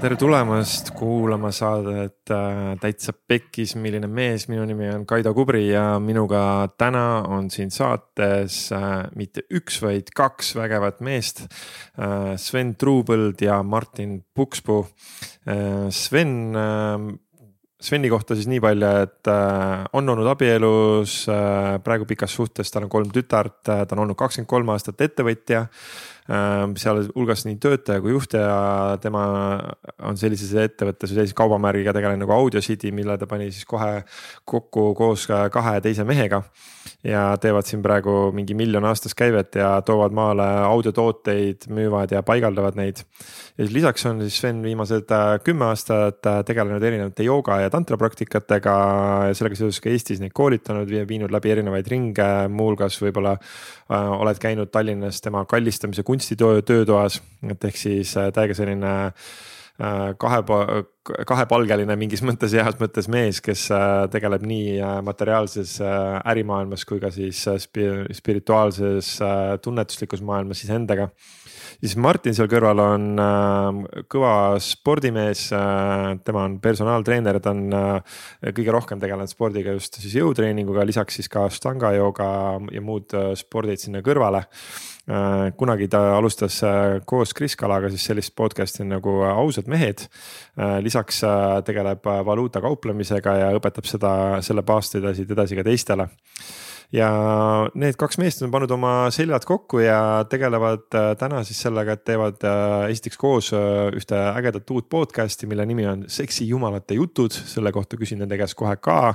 tere tulemast kuulama saadet äh, Täitsa Pekkis, milline mees, minu nimi on Kaido Kubri ja minuga täna on siin saates äh, mitte üks, vaid kaks vägevat meest äh,. Sven Truupõld ja Martin Pukspuu. Sven Sveni kohta siis nii palju, et on olnud abielus praegu pikas suhtes, tal on kolm tütart ta on olnud kakskümmend kolm aastat ettevõtja sealhulgas nii töötaja kui juht ja tema on sellises ettevõttes või sellise kaubamärgiga tegelenud nagu Audiocity, mille ta pani siis kohe kokku koos kahe teise mehega. Ja teevad siin praegu mingi miljon aastas käivet ja toovad maale audiotooteid, müüvad ja paigaldavad neid. ja siis lisaks on siis Sven viimased äh, kümme aastat äh, tegelenud erinevate jooga ja tantra praktikatega ja sellega seoses ka Eestis neid koolitanud ja viinud läbi erinevaid ringe, muuhulgas võib-olla äh, oled käinud Tallinnas tema kallistamise kunsti kunstitöö töötoas, et ehk siis täiega selline kahe, kahepalgeline mingis mõttes heas mõttes mees, kes äh, tegeleb nii materiaalses ärimaailmas kui ka siis spirituaalses tunnetuslikus maailmas iseendaga siis Martin seal kõrval on äh, kõva spordimees äh,. tema on personaaltreener, ta on äh, kõige rohkem tegelenud spordiga just siis jõutreeninguga, lisaks siis ka štanga jooga ja muud äh, spordid sinna kõrvale äh,. kunagi ta alustas äh, koos Kris Kalaga siis sellist podcast'i nagu Ausad mehed. lisaks tegeleb valuuta kauplemisega ja õpetab seda, selle baastidasid edasi ka teistele ja need kaks meest on pannud oma seljad kokku ja tegelevad äh, täna siis sellega, et teevad äh, esiteks koos äh, ühte ägedat uut podcast'i, mille nimi on Seksi jumalate jutud, selle kohta küsin nende käest kohe ka.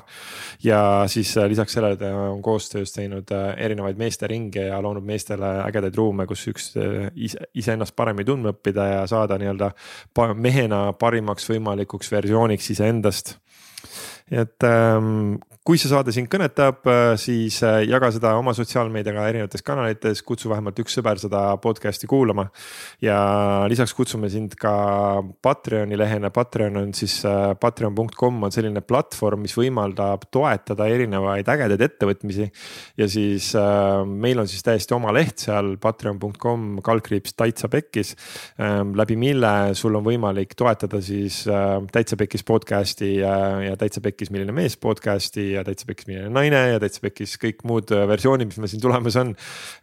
ja siis lisaks sellele ta on koostöös teinud erinevaid meesteringe ja loonud meestele ägedaid ruume, kus üks ise, iseennast paremini tundma õppida ja saada nii-öelda mehena parimaks võimalikuks versiooniks iseendast et ähm, kui see saade sind kõnetab, äh, siis äh, jaga seda oma sotsiaalmeediaga erinevates kanalites, kutsu vähemalt üks sõber seda podcast'i kuulama. ja lisaks kutsume sind ka Patreoni lehele, Patreon on siis äh, patreon.com on selline platvorm, mis võimaldab toetada erinevaid ägedaid ettevõtmisi. ja siis meil on siis täiesti oma leht seal patreon.com kaldkriips täitsa pekkis. Ähm, läbi mille sul on võimalik toetada siis täitsa pekkis podcast'i ja, ja täitsa pekkis, milline mees podcast'i ja täitsa pekkis milline naine ja täitsa pekkis kõik muud äh, versioonid, mis meil siin tulemas on.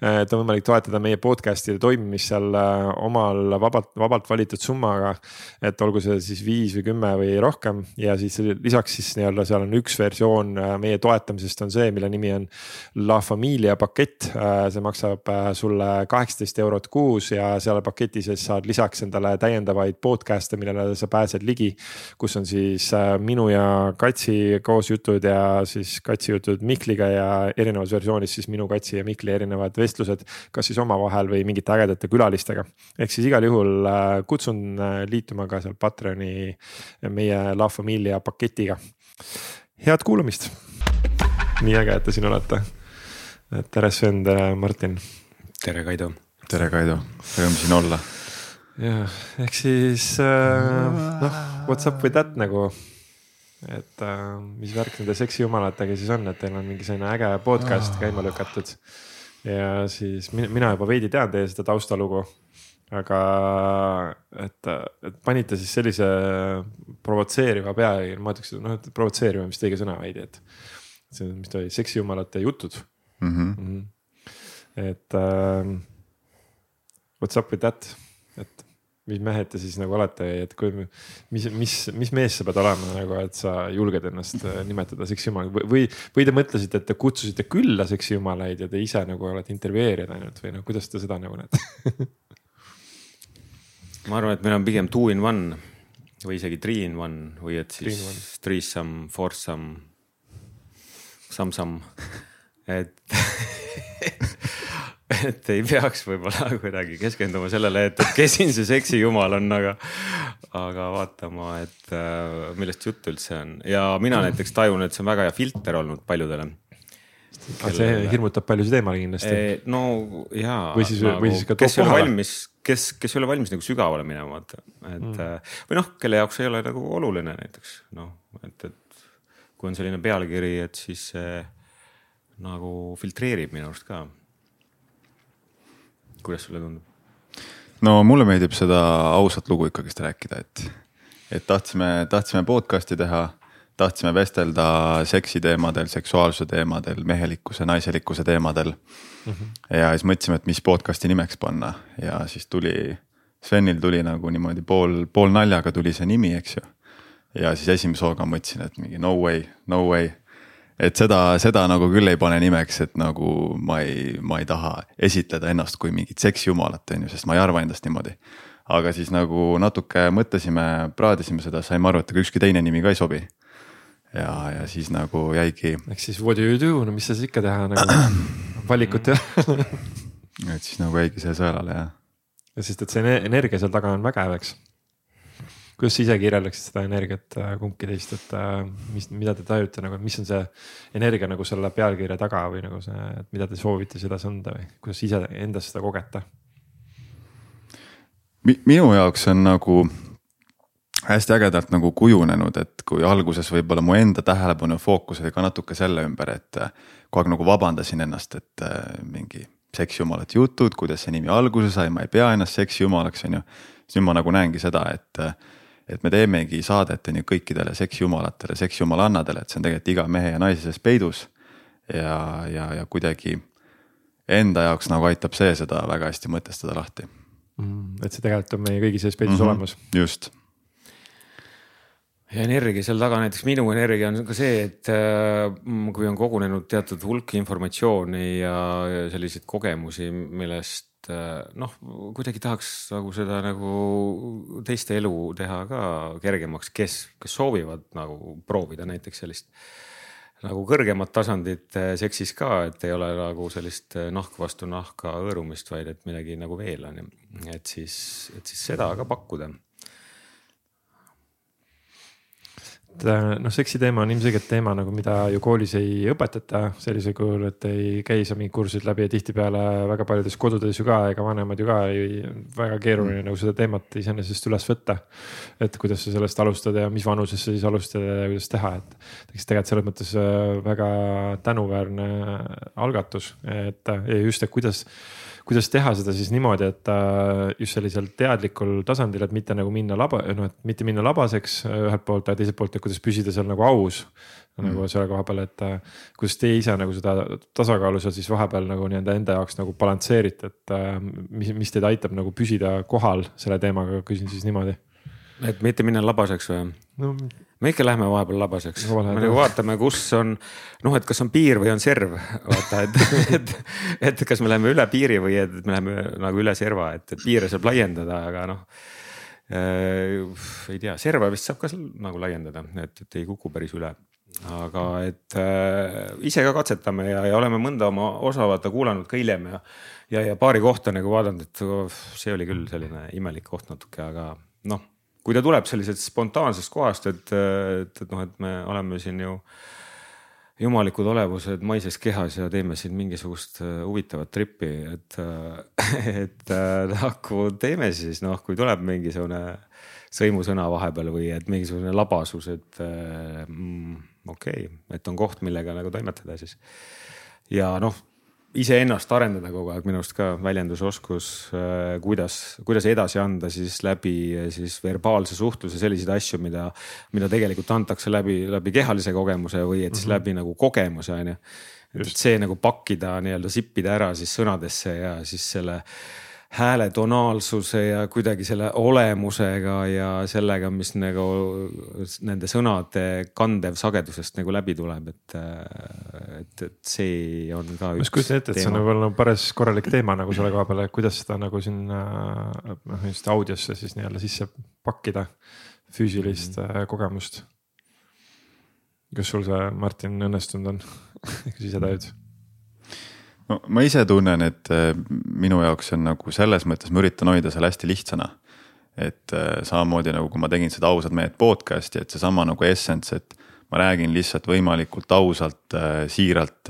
Äh, et on võimalik toetada meie podcast'ide toimimist seal äh, omal vabalt, vabalt valitud summaga. et olgu see siis viis või kümme või rohkem ja siis lisaks siis nii-öelda seal on üks versioon meie toetamisest on see, mille nimi on La Familia pakett. see maksab sulle kaheksateist eurot kuus ja seal paketi sees saad lisaks endale täiendavaid podcast'e, millele sa pääsed ligi. kus on siis minu ja Katsi koosjutud ja siis Katsi jutud Mikliga ja erinevas versioonis siis minu, Katsi ja Mikli erinevad vestlused. kas siis omavahel või mingite ägedate külalistega. ehk siis igal juhul äh, kutsun äh, liituma ka seal Patreoni meie La Familia paketiga. head kuulamist. nii äge, et te siin olete. tere Sven, tere Martin. tere Kaido. tere Kaido, rõõm siin olla jah, ehk siis äh, noh, what's up with that nagu et äh, mis värk nende seksijumalatega siis on, et teil on mingi selline äge podcast käima lükatud. ja siis mina, juba veidi tean teie seda taustalugu. aga et, et panite siis sellise provotseeriva pealkirja, ma ütleks, noh, et provotseeriv on vist õige sõna veidi, et. see, mis ta oli, seksijumalate jutud mm. -hmm. Mm -hmm. et äh, what's up with that, et mis mehed te siis nagu olete, et kui, mis, mis, mis mees sa pead olema nagu, et sa julged ennast äh, nimetada seksijumalaga või, või te mõtlesite, et te kutsusite külla seksijumalaid ja te ise nagu olete intervjueerijad ainult või noh, kuidas te seda nagu näete? Ma arvan, et meil on pigem two in one või isegi three in one või et siis threesome, foursome, some-some, et et ei peaks võib-olla kuidagi keskenduma sellele, et, kes siin see seksijumal on, aga, aga vaatama, et äh, millest jutt üldse on ja mina näiteks tajun, et see on väga hea filter olnud paljudele. Kellele... see hirmutab paljusid eemale kindlasti. no jaa. või siis nagu,, või siis ka kes ei ole valmis, kes, kes ei ole valmis nagu sügavale minema, vaata, et mm. Äh, või noh, kelle jaoks ei ole nagu oluline näiteks noh, et, et kui on selline pealkiri, et siis see nagu filtreerib minu arust ka kuidas sulle tundub? no mulle meeldib seda ausat lugu ikkagist rääkida, et et tahtsime, tahtsime podcast'i teha, tahtsime vestelda seksi teemadel, seksuaalsuse teemadel, mehelikkuse, naiselikkuse teemadel mm. -hmm. ja siis mõtlesime, et mis podcast'i nimeks panna ja siis tuli, Svenil tuli nagu niimoodi pool, pool naljaga tuli see nimi, eks ju. ja siis esimese hooga mõtlesin, et mingi no way, no way et seda, seda nagu küll ei pane nimeks, et nagu ma ei, ma ei taha esitleda ennast kui mingit seksjumalat, on ju, sest ma ei arva endast niimoodi aga siis nagu natuke mõtlesime, praadisime seda, saime aru, et ega ükski teine nimi ka ei sobi. ja, ja siis nagu jäigi. ehk siis what do you do, no mis sa siis ikka teha nagu valikut ei ole et siis nagu jäigi see sõelale jah. sest et see energia seal taga on vägev, eks. Kuidas sa ise kirjeldaksid seda energiat äh, kumbki teist, et äh, mis, mida te tajute nagu, mis on see energia nagu selle pealkirja taga või nagu see, et mida te soovite sedasi anda või kuidas ise endas seda kogete? minu jaoks on nagu hästi ägedalt nagu kujunenud, et kui alguses võib-olla mu enda tähelepanu ja fookus oli ka natuke selle ümber, et äh, kogu aeg nagu vabandasin ennast, et mingi seksjumalate jutud, kuidas see nimi alguse sai, ma ei pea ennast seksjumalaks, on ju. siis nüüd ma nagu näengi seda, et, et me teemegi saadet on ju kõikidele seksjumalatele, seksjumalannadele, et see on tegelikult iga mehe ja naise sees peidus. ja, ja, ja kuidagi enda jaoks nagu aitab see seda väga hästi mõtestada lahti mm,. et see tegelikult on meie kõigi sees peidus mm -hmm. olemas. just. ja energia seal taga, näiteks minu energia on ka see, et äh, kui on kogunenud teatud hulk informatsiooni ja selliseid kogemusi, millest äh, noh, kuidagi tahaks nagu seda nagu teiste elu teha ka kergemaks, kes, kes soovivad nagu proovida näiteks sellist nagu kõrgemat tasandit eh, seksis ka, et ei ole nagu sellist eh, nahk vastu nahka hõõrumist, vaid et midagi nagu veel on, et siis, et siis seda ka pakkuda et äh, noh, seksi teema on ilmselgelt teema nagu, mida ju koolis ei õpetata sellisel kujul, et ei käi sa mingid kursused läbi ja tihtipeale väga paljudes kodudes ju ka, ega vanemad ju ka ei, väga keeruline mm. nagu seda teemat iseenesest üles võtta. et kuidas sa sellest alustad ja mis vanuses sa siis alustad ja kuidas teha, et. eks tegelikult selles mõttes äh, väga tänuväärne algatus, et just, et kuidas kuidas teha seda siis niimoodi, et äh, just sellisel teadlikul tasandil, et mitte nagu minna laba, noh, et mitte minna labaseks äh, ühelt poolt, aga teiselt poolt, et kuidas püsida seal nagu aus mm.. nagu selle koha peal, et äh, kuidas teie ise nagu seda tasakaalu seal siis vahepeal nagu nii-öelda enda jaoks nagu balansseerite, et mis, mis teid aitab nagu püsida kohal selle teemaga, küsin siis niimoodi. et mitte minna labaseks või? no me ikka lähme vahepeal labaseks, me nagu vaatame, kus on noh, et kas on piir või on serv, vaata, et, et, et kas me läheme üle piiri või et me läheme nagu üle serva, et, piire saab laiendada, aga noh äh,. ei tea, serva vist saab ka nagu laiendada, et, et ei kuku päris üle. Aga et äh, ise ka katsetame ja, ja oleme mõnda oma osa vaata kuulanud ka hiljem ja, ja, ja paari kohta nagu vaadanud, et oh, see oli küll selline imelik koht natuke, aga noh kui ta tuleb sellisest spontaansest kohast, et, et, et noh, et me oleme siin ju jumalikud olevused maises kehas ja teeme siin mingisugust äh, huvitavat trippi, et, äh, et nagu teeme siis noh, kui tuleb mingisugune sõimusõna vahepeal või et mingisugune labasus, et mm, okei okay,, et on koht, millega nagu toimetada siis. ja noh iseennast arendada kogu aeg, minu arust ka väljendusoskus, äh, kuidas, kuidas edasi anda siis läbi siis verbaalse suhtluse selliseid asju, mida, mida tegelikult antakse läbi, läbi kehalise kogemuse või et siis mm -hmm. läbi nagu kogemuse on ju. et see nagu pakkida nii-öelda sippida ära siis sõnadesse ja siis selle hääle tonaalsuse ja kuidagi selle olemusega ja sellega, mis nagu nende sõnade kandev sagedusest nagu läbi tuleb, et, et, et see on ka. ma just kujutan ette, et see on nagu päris korralik teema nagu selle koha peal, et kuidas seda nagu sinna noh, just audiosse siis nii-öelda sisse pakkida, füüsilist mm -hmm. kogemust. kas sul see, Martin, õnnestunud on kuidas ise tajud? No ma ise tunnen, et äh, minu jaoks on nagu selles mõttes, ma üritan hoida selle hästi lihtsana. et äh, samamoodi nagu, kui ma tegin seda ausad mehed podcast'i, et seesama nagu essence, et ma räägin lihtsalt võimalikult ausalt, äh, siiralt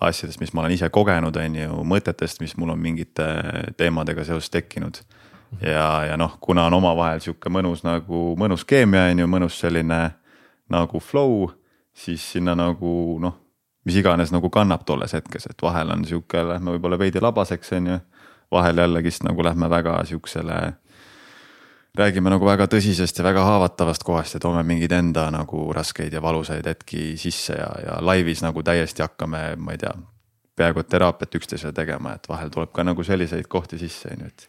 asjadest, mis ma olen ise kogenud, on ju, mõtetest, mis mul on mingite teemadega seoses tekkinud. ja, ja noh, kuna on omavahel sihuke mõnus nagu mõnus keemia on ju, mõnus selline nagu flow, siis sinna nagu noh mis iganes nagu kannab tolles hetkes, et vahel on sihuke, lähme võib-olla veidi labaseks, on ju. vahel jällegist nagu lähme väga sihukesele räägime nagu väga tõsisest ja väga haavatavast kohast ja toome mingeid enda nagu raskeid ja valusaid hetki sisse ja, ja laivis nagu täiesti hakkame, ma ei tea, peaaegu et teraapiat üksteisele tegema, et vahel tuleb ka nagu selliseid kohti sisse, on ju, et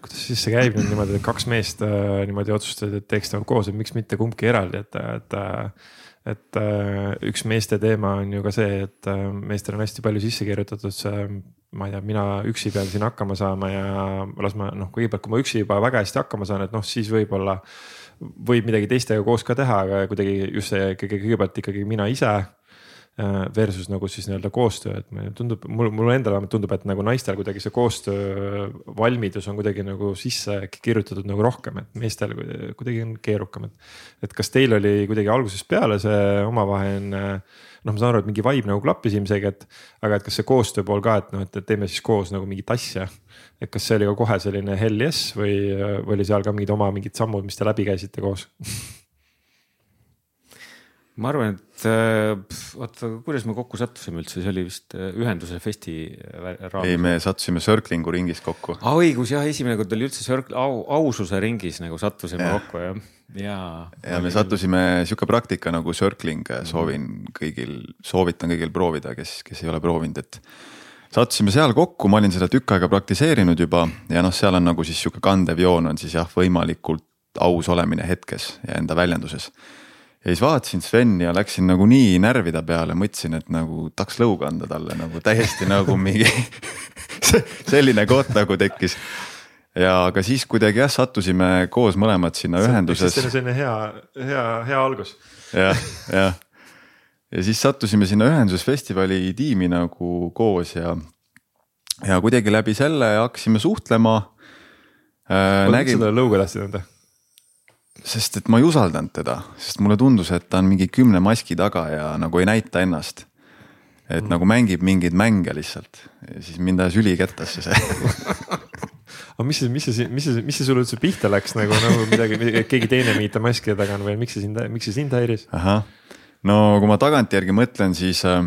kuidas siis see käib nüüd niimoodi, et kaks meest äh, niimoodi otsustasid, et teeks nagu koos, et miks mitte kumbki eraldi, et, et äh, et äh, üks meeste teema on ju ka see, et äh, meestel on hästi palju sisse kirjutatud see, ma ei tea, mina üksi pean siin hakkama saama ja las ma noh, kõigepealt, kui ma üksi juba väga hästi hakkama saan, et noh, siis võib-olla võib midagi teistega koos ka teha, aga kuidagi just see kõige kõigepealt ikkagi mina ise versus nagu siis nii-öelda koostöö, et mulle tundub, mul, mulle endale vähemalt tundub, et nagu naistel kuidagi see koostöö valmidus on kuidagi nagu sisse kirjutatud nagu rohkem, et meestel kuidagi on keerukam, et. et kas teil oli kuidagi algusest peale see omavaheline, noh, ma saan aru, et mingi vibe nagu klappis ilmselgelt, aga et kas see koostöö pool ka, et noh, et teeme siis koos nagu mingit asja. et kas see oli ka kohe selline hell yes või, või oli seal ka mingid oma mingid sammud, mis te läbi käisite koos ma arvan, et äh, oota, kuidas me kokku sattusime üldse, see oli vist äh, ühenduse festi raames. ei, me sattusime Circlingu ringis kokku. aa ah, õigus jah, esimene kord oli üldse Circle, au, aususe ringis nagu sattusime ja. kokku jah, ja. ja me sattusime sihuke praktika nagu Circling, soovin kõigil, soovitan kõigil proovida, kes, kes ei ole proovinud, et sattusime seal kokku, ma olin seda tükk aega praktiseerinud juba ja noh, seal on nagu siis sihuke kandev joon on siis jah, võimalikult aus olemine hetkes ja enda väljenduses ja siis vaatasin Sveni ja läksin nagu nii närvide peale, mõtlesin, et nagu tahaks lõuga anda talle nagu täiesti nagu mingi selline koht nagu tekkis. ja aga siis kuidagi jah, sattusime koos mõlemad sinna see, ühenduses. see on selline hea, hea, hea algus. jah, jah. ja siis sattusime sinna ühendusfestivali tiimi nagu koos ja, ja kuidagi läbi selle hakkasime suhtlema äh,. sa talle lõuga tahtsid anda? Sest et ma ei usaldanud teda, sest mulle tundus, et ta on mingi kümne maski taga ja nagu ei näita ennast. et mm. nagu mängib mingeid mänge lihtsalt siis mind ajas ülikettasse see aga mis see, mis see, mis see, mis see sulle üldse pihta läks nagu, nagu midagi, keegi teine mingite maskide taga on või miks see sind, miks see sind häiris? ahah, no kui ma tagantjärgi mõtlen, siis äh,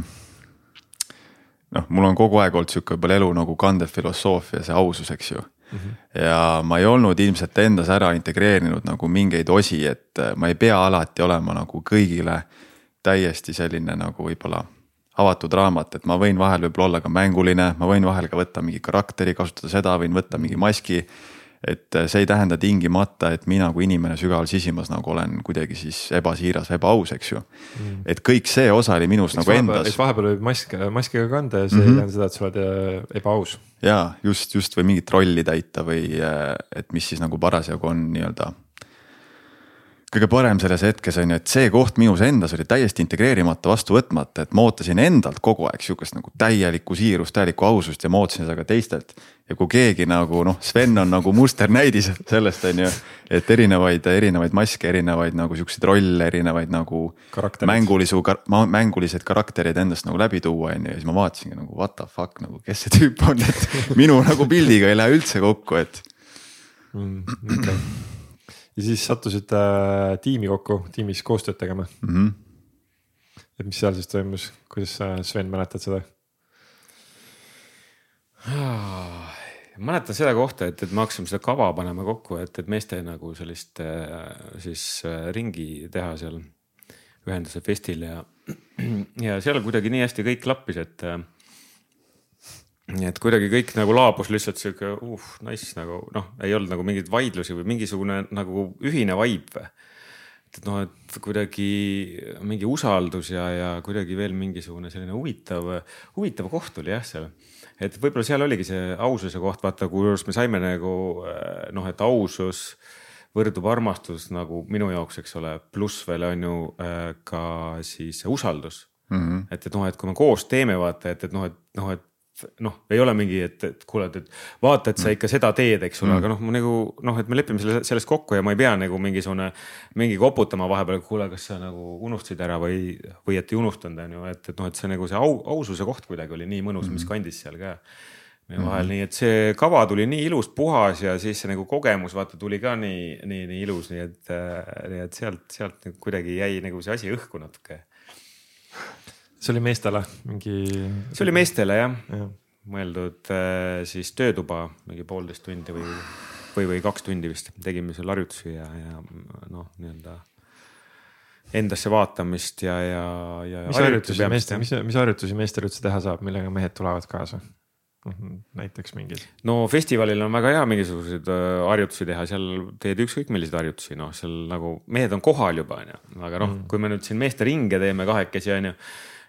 noh, mul on kogu aeg olnud sihuke võib-olla elu nagu kandev filosoofia, see ausus, eks ju mm. -hmm. ja ma ei olnud ilmselt endas ära integreerinud nagu mingeid osi, et äh, ma ei pea alati olema nagu kõigile täiesti selline nagu võib-olla avatud raamat, et ma võin vahel võib-olla olla ka mänguline, ma võin vahel ka võtta mingi karakteri, kasutada seda, võin võtta mingi maski et äh, see ei tähenda tingimata, et mina kui inimene sügaval sisimas nagu olen kuidagi siis ebasiiras või ebaaus, eks ju mm.. et kõik see osa oli minus eks nagu vahepeal, endas. vahepeal võib mask, maskiga kanda ja see mm -hmm. ei tähenda seda, et sa oled äh, ebaaus. ja just, just või mingit rolli täita või äh, et mis siis nagu parasjagu on nii-öelda kõige parem selles hetkes on ju, et see koht minus endas oli täiesti integreerimata, vastu võtmata, et ma ootasin endalt kogu aeg sihukest nagu täielikku siirust, täielikku ausust ja ma ootasin seda ka teistelt. ja kui keegi nagu noh, Sven on nagu musternäidis sellest on ju, et erinevaid, erinevaid maske, erinevaid nagu siukseid rolle, erinevaid nagu mängulisu, mänguliseid karaktereid endast nagu läbi tuua on ju ja siis ma vaatasingi nagu what the fuck nagu, kes see tüüp on, et minu nagu pildiga ei lähe üldse kokku, et mm,. Okay ja siis sattusite äh, tiimi kokku, tiimis koostööd tegema mm. -hmm. et mis seal siis toimus, kuidas sa, Sven, mäletad seda? mäletan seda kohta, et, et me hakkasime seda kava panema kokku, et, et meeste nagu sellist äh, siis äh, ringi teha seal ühenduse festil ja, ja seal kuidagi nii hästi kõik klappis, et nii et kuidagi kõik nagu laabus lihtsalt sihuke uh, nice nagu noh, ei olnud nagu mingeid vaidlusi või mingisugune nagu ühine vibe või. et noh, et kuidagi mingi usaldus ja, ja kuidagi veel mingisugune selline huvitav, huvitav koht oli jah seal. et võib-olla seal oligi see aususe koht, vaata, kus me saime nagu noh, et ausus võrdub armastus nagu minu jaoks, eks ole, pluss veel on ju ka siis usaldus mm. -hmm. et, et noh, et kui me koos teeme, vaata, et, et noh, et noh, et noh, ei ole mingi, et, et kuule, et vaata, et sa ikka seda teed, eks ole mm., aga noh, ma nagu noh, et me lepime selle, sellest kokku ja ma ei pea nagu mingisugune, mingi koputama vahepeal, kuule, kas sa nagu unustasid ära või, või et ei unustanud, on ju, et, et noh, et see nagu see au, aususe koht kuidagi oli nii mõnus mm., mis kandis seal ka meie mm -hmm. vahel, nii et see kava tuli nii ilus, puhas ja siis see nagu kogemus vaata tuli ka nii, nii, nii ilus, nii et, nii et sealt, sealt nagu kuidagi jäi nagu see asi õhku natuke see oli meestele mingi? see oli meestele jah ja. mõeldud äh, siis töötuba mingi poolteist tundi või või, või kaks tundi vist tegime seal harjutusi ja, ja noh, nii-öelda endasse vaatamist ja, ja, ja. mis harjutusi meeste, mis, mis harjutusi meestel üldse teha saab, millega mehed tulevad kaasa? noh näiteks mingid. no festivalil on väga hea mingisuguseid äh, harjutusi teha, seal teed ükskõik milliseid harjutusi, noh, seal nagu mehed on kohal juba onju, aga noh mm., kui me nüüd siin meeste ringe teeme kahekesi onju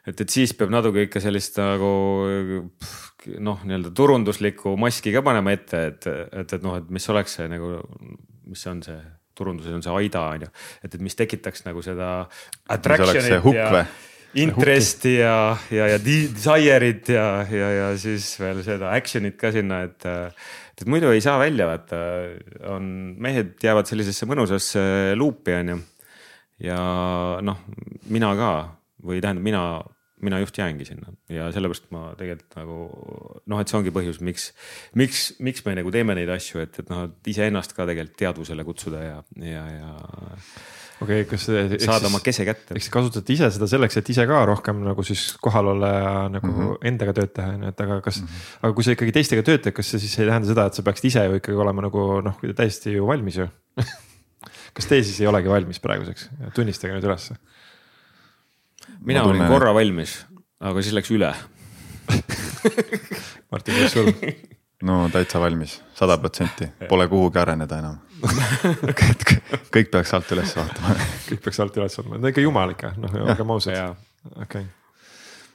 et, et siis peab natuke ikka sellist nagu noh, nii-öelda turunduslikku maski ka panema ette, et, et, et noh, et mis oleks see nagu, mis on see turunduses on see aida on ju, et, et mis tekitaks nagu seda. ja interest'i ja, ja, ja desire'it ja, ja, ja siis veel seda action'it ka sinna, et. et muidu ei saa välja vaata, on, mehed jäävad sellisesse mõnusasse luupi on ju. ja noh, mina ka või tähendab, mina mina just jäängi sinna ja sellepärast ma tegelikult nagu noh, et see ongi põhjus, miks, miks, miks me nagu teeme neid asju, et, et noh, et iseennast ka tegelikult teadvusele kutsuda ja, ja, ja. okei okay,, kas. saada oma kese kätte. eks te kasutate ise seda selleks, et ise ka rohkem nagu siis kohal olla ja nagu mm -hmm. endaga tööd teha, on ju, et aga kas mm, -hmm. aga kui sa ikkagi teistega tööd teed, kas see siis ei tähenda seda, et sa peaksid ise ju ikkagi olema nagu noh, täiesti ju valmis ju kas te siis ei olegi valmis praeguseks, tunnistage nüüd ülesse mina tunnen... olin korra valmis, aga siis läks üle. Martin, kuidas sul? no täitsa valmis, sada protsenti, pole kuhugi areneda enam. Kõik peaks alt üles vaatama. Kõik peaks alt üles vaatama, no ikka jumal ikka, noh olgem ausad, okei. okay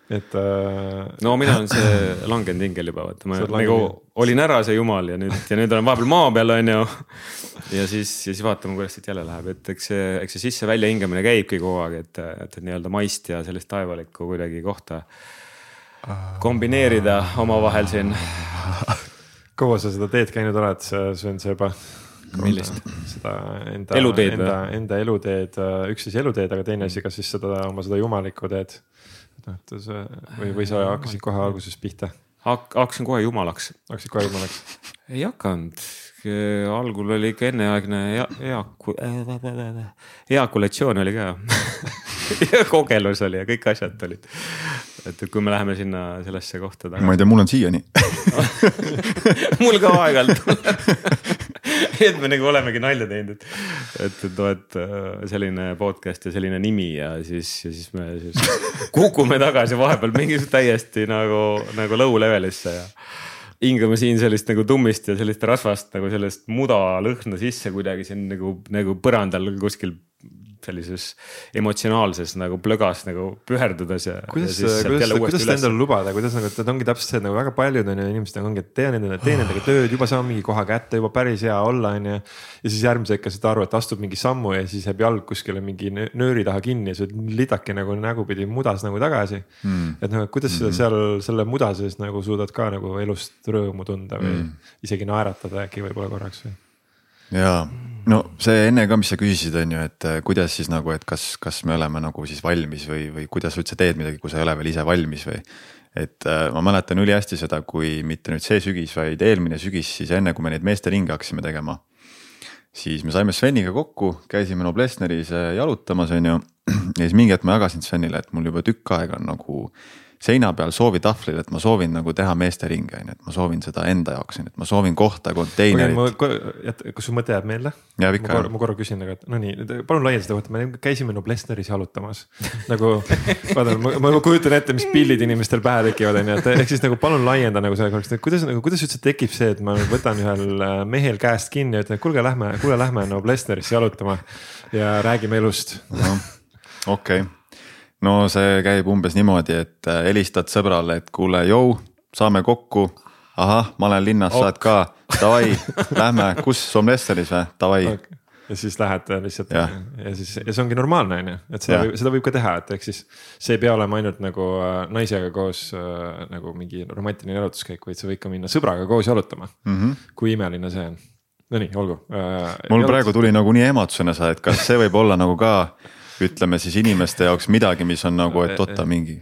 et äh.... no mina olen see langenud hingel juba, vaata ma nagu olin ära see jumal ja nüüd ja nüüd olen vahepeal maa peal, on ju. ja siis, ja siis vaatame, kuidas siit jälle läheb, et eks see, eks see sisse-välja hingamine käibki kogu aeg, et, et, et nii-öelda maist ja sellist taevalikku kuidagi kohta kombineerida omavahel siin. kaua sa seda teed käinud oled, see on see juba? millist? seda enda, enda, enda eluteed, üks siis eluteed, aga teine asi, kas siis seda oma seda jumalikku teed noh, et see või, või sa hakkasid kohe alguses pihta Hak,? hakkasin kohe jumalaks. hakkasid kohe jumalaks? ei hakanud, algul oli ikka enneaegne eaku-, eakulatsioon oli ka ja kogelus oli ja kõik asjad olid. et kui me läheme sinna sellesse kohta tagasi. ma ei tea, mul on siiani mul ka aeg-ajalt et me nagu olemegi nalja teinud, et, et, et noh, et äh, selline podcast ja selline nimi ja siis, ja siis me siis kukume tagasi vahepeal mingisugust täiesti nagu, nagu low level'isse ja hingame siin sellist nagu tummist ja sellist rasvast nagu sellest muda lõhna sisse kuidagi siin nagu, nagu põrandal kuskil sellises emotsionaalses nagu plögas nagu püherdudes ja. kuidas, kuidas, kuidas seda endale lubada, kuidas nagu, et ongi täpselt see, et nagu väga paljud on ju inimesed nagu ongi, et teen endale, teen endaga tööd, juba saan mingi koha kätte, juba päris hea olla, on ju. ja siis järgmise hetke saad aru, et astub mingi sammu ja siis jääb jalg kuskile mingi nööri taha kinni ja sa oled lidake nagu nägupidi mudas nagu tagasi mm.. et nagu, kuidas mm -hmm. seal selle muda sees nagu suudad ka nagu elust rõõmu tunda või mm. isegi naeratada äkki võib-olla korraks või ja no see enne ka, mis sa küsisid, on ju, et äh, kuidas siis nagu, et kas, kas me oleme nagu siis valmis või, või kuidas sa üldse teed midagi, kui sa ei ole veel ise valmis või. et äh, ma mäletan ülihästi seda, kui mitte nüüd see sügis, vaid eelmine sügis, siis enne kui me neid meesteringe hakkasime tegema. siis me saime Sveniga kokku, käisime Noblessneris äh, jalutamas, on ju. ja siis mingi hetk ma jagasin Svenile, et mul juba tükk aega on nagu seina peal soovitahvlil, et ma soovin nagu teha meesteringi, on ju, et ma soovin seda enda jaoks, on ju, et ma soovin kohta, konteinerit. kas su mõte jääb meelde? jääb ikka. ma korra, ma korra küsin, aga no nii, palun laienda seda kohta, me käisime Noblessneris jalutamas nagu vaata, ma, ma kujutan ette, mis pillid inimestel pähe tekivad, on ju, et ehk siis nagu palun laienda nagu selle korraks, et kuidas nagu, kuidas üldse tekib see, et ma võtan ühel äh, mehel käest kinni ja ütlen, et kuulge, lähme, kuule, lähme Noblessnerisse jalutama ja räägime elust no,. okei okay no see käib umbes niimoodi, et äh, helistad sõbrale, et kuule, jõu, saame kokku. ahah, ma olen linnas, saad ka, davai, lähme, kus, Somlesseris või, davai okay ja siis lähed lihtsalt ja, ja siis ja see ongi normaalne, on ju, et seda, võib, seda võib ka teha, et ehk siis. see ei pea olema ainult nagu äh, naisega koos äh, nagu mingi romantiline jalutuskäik, vaid sa võid ka minna sõbraga koos jalutama mm. -hmm. kui imeline see on. Nonii, olgu äh,. mul jalut... praegu tuli nagu nii ematsioone sa, et kas see võib olla nagu ka ütleme siis inimeste jaoks midagi, mis on nagu, et oota mingi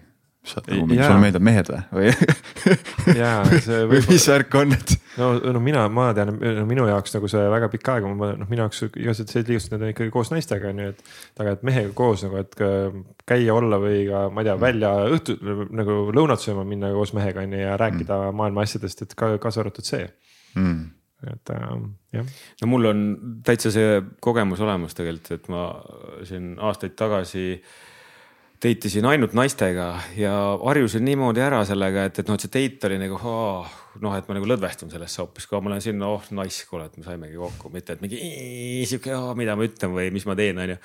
sa oled nagu mingi, sulle meeldivad mehed või, või? jaa, see või mis värk on, et? no, no mina, ma tean, no minu jaoks nagu see väga pikka aega, noh, minu jaoks igasugused sellised liigustused, need on ikkagi koos naistega on ju, et. aga et mehega koos nagu, et käia, olla või ka, ma ei tea, välja õhtul nagu lõunat sööma minna koos mehega on ju ja rääkida mm. maailma asjadest, et ka kaasa arvatud see mm et äh, jah. no mul on täitsa see kogemus olemas tegelikult, et ma siin aastaid tagasi date isin ainult naistega ja harjusin niimoodi ära sellega, et, et noh, et see date oli nagu oh, noh, et ma nagu lõdvestun sellesse hoopis, kui ma olen siin, oh nice, kuule, et me saimegi kokku, mitte et mingi sihuke, mida ma ütlen või mis ma teen, onju.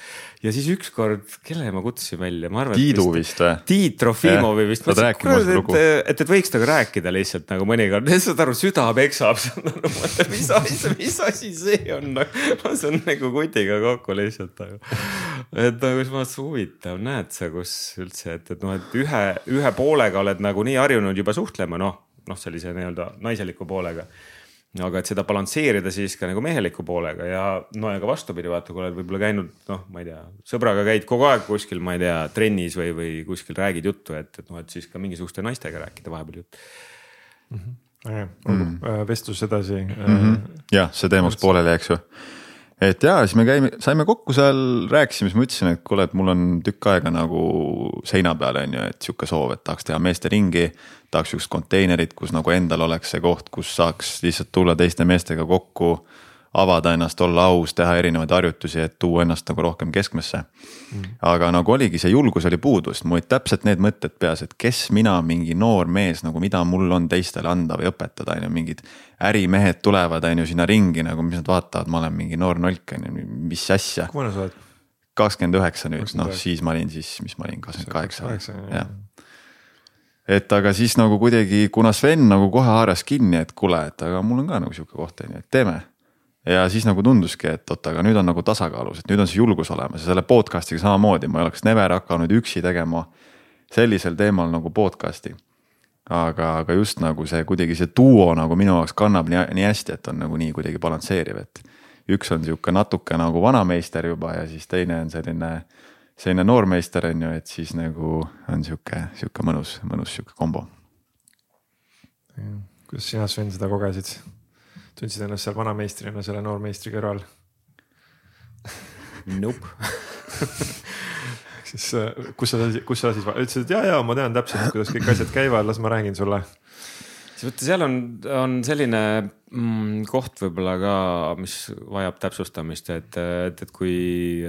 ja siis ükskord, kelle ma kutsusin välja, ma arvan. Tiidu vist või? Tiit Trofimovi vist. et, et, et võiks temaga rääkida lihtsalt nagu mõnikord, saad aru, süda peksab mis asi, mis asi see on, ma saan nagu kutiga kokku lihtsalt nagu. et nagu siis ma mõtlesin, huvitav, näed sa, kus üldse, et, et noh, et ühe, ühe poolega oled nagu nii harjunud juba suhtlema, noh noh, sellise nii-öelda naiseliku poolega. aga et seda balansseerida siis ka nagu meheliku poolega ja no ja ka vastupidi, vaata, kui oled võib-olla käinud, noh, ma ei tea, sõbraga käid kogu aeg kuskil, ma ei tea, trennis või, või kuskil räägid juttu, et, et noh, et siis ka mingisuguste naistega rääkida vahepeal juttu mm. -hmm. Ja, olgu mm -hmm. vestlus edasi mm. -hmm. jah, see teema läks pooleli, eks ju et ja siis me käime, saime kokku seal, rääkisime, siis ma ütlesin, et kuule, et mul on tükk aega nagu seina peal on ju, et sihuke soov, et tahaks teha meesteringi tahaks sihukest konteinerit, kus nagu endal oleks see koht, kus saaks lihtsalt tulla teiste meestega kokku. Avada ennast, olla aus, teha erinevaid harjutusi, et tuua ennast nagu rohkem keskmesse mm.. aga nagu oligi, see julgus oli puudu, sest mul olid täpselt need mõtted peas, et kes mina, mingi noor mees nagu, mida mul on teistele anda või õpetada, on ju, mingid. ärimehed tulevad, on ju, sinna ringi nagu, mis nad vaatavad, ma olen mingi noor nolk, on ju, mis asja. kui vana sa oled? kakskümmend üheksa nüüd, noh siis ma olin siis, mis ma olin, kakskümmend kaheksa, jah et aga siis nagu kuidagi, kuna Sven nagu kohe haaras kinni, et kuule, et aga mul on ka nagu sihuke koht on ju, et teeme. Ja siis nagu tunduski, et oot, aga nüüd on nagu tasakaalus, et nüüd on see julgus olemas ja selle podcast'iga samamoodi, ma ei oleks never hakanud üksi tegema sellisel teemal nagu podcast'i. aga, aga just nagu see kuidagi see duo nagu minu jaoks kannab nii, nii hästi, et on nagu nii kuidagi balansseeriv, et üks on sihuke natuke nagu vanameister juba ja siis teine on selline selline noormeister on ju, et siis nagu on sihuke, sihuke mõnus, mõnus sihuke kombo. kuidas sina, Sven, seda kogesid? Tundsid ennast seal vanameistrina selle noormeistri kõrval? Nope siis kus sa, kus sa siis ütlesid, et ja, ja ma tean täpselt, kuidas kõik asjad käivad, las ma räägin sulle vaata, seal on, on selline mm, koht võib-olla ka, mis vajab täpsustamist, et, et, et kui,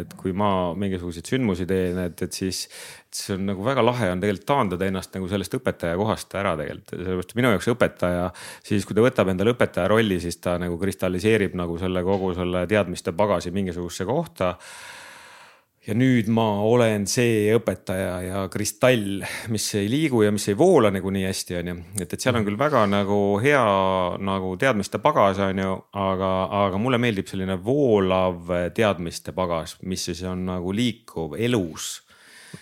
et kui ma mingisuguseid sündmusi teen, et, et siis. See on nagu väga lahe on tegelikult taandada ennast nagu sellest õpetaja kohast ära tegelikult, sellepärast minu jaoks õpetaja. siis kui ta võtab endale õpetaja rolli, siis ta nagu kristalliseerib nagu selle kogu selle teadmiste pagasi mingisugusesse kohta ja nüüd ma olen see õpetaja ja kristall, mis ei liigu ja mis ei voola nagu nii hästi, on ju. et, et seal on küll väga nagu hea nagu teadmiste pagas, on ju, aga, aga mulle meeldib selline voolav teadmiste pagas, mis siis on nagu liikuv elus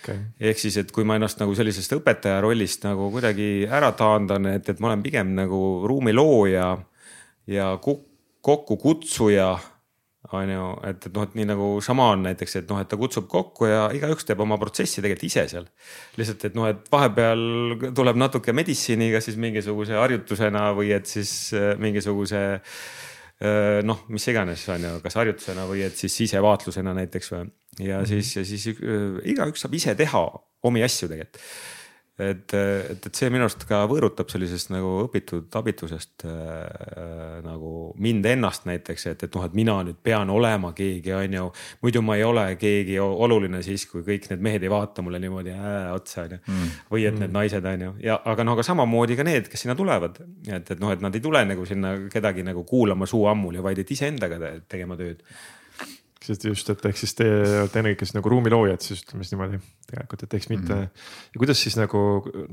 okay.. ehk siis, et kui ma ennast nagu sellisest õpetaja rollist nagu kuidagi ära taandan, et, et ma olen pigem nagu ruumi looja ja kokkukutsuja on ju, et, et noh, et nii nagu šamaan näiteks, et noh, et ta kutsub kokku ja igaüks teeb oma protsessi tegelikult ise seal. lihtsalt, et noh, et vahepeal tuleb natuke meditsiini, kas siis mingisuguse harjutusena või et siis äh, mingisuguse äh, noh, mis iganes on ju, kas harjutusena või et siis sisevaatlusena näiteks või. Ja mhm. siis, ja siis äh, igaüks saab ise teha omi asju tegelikult et, et, et see minu arust ka võõrutab sellisest nagu õpitud abitusest äh, nagu mind ennast näiteks, et, et noh, et mina nüüd pean olema keegi, on ju. muidu ma ei ole keegi oluline siis, kui kõik need mehed ei vaata mulle niimoodi äh, otsa, on ju. Mm. või et need mm. naised, on ju, ja aga noh, aga samamoodi ka need, kes sinna tulevad. et, et noh, et nad ei tule nagu sinna kedagi nagu kuulama suu ammuli, vaid et iseendaga tegema tööd sest just, et ehk siis te olete ennekõike siis nagu ruumiloojad, siis ütleme siis niimoodi tegelikult, et eks mitte mm. -hmm. ja kuidas siis nagu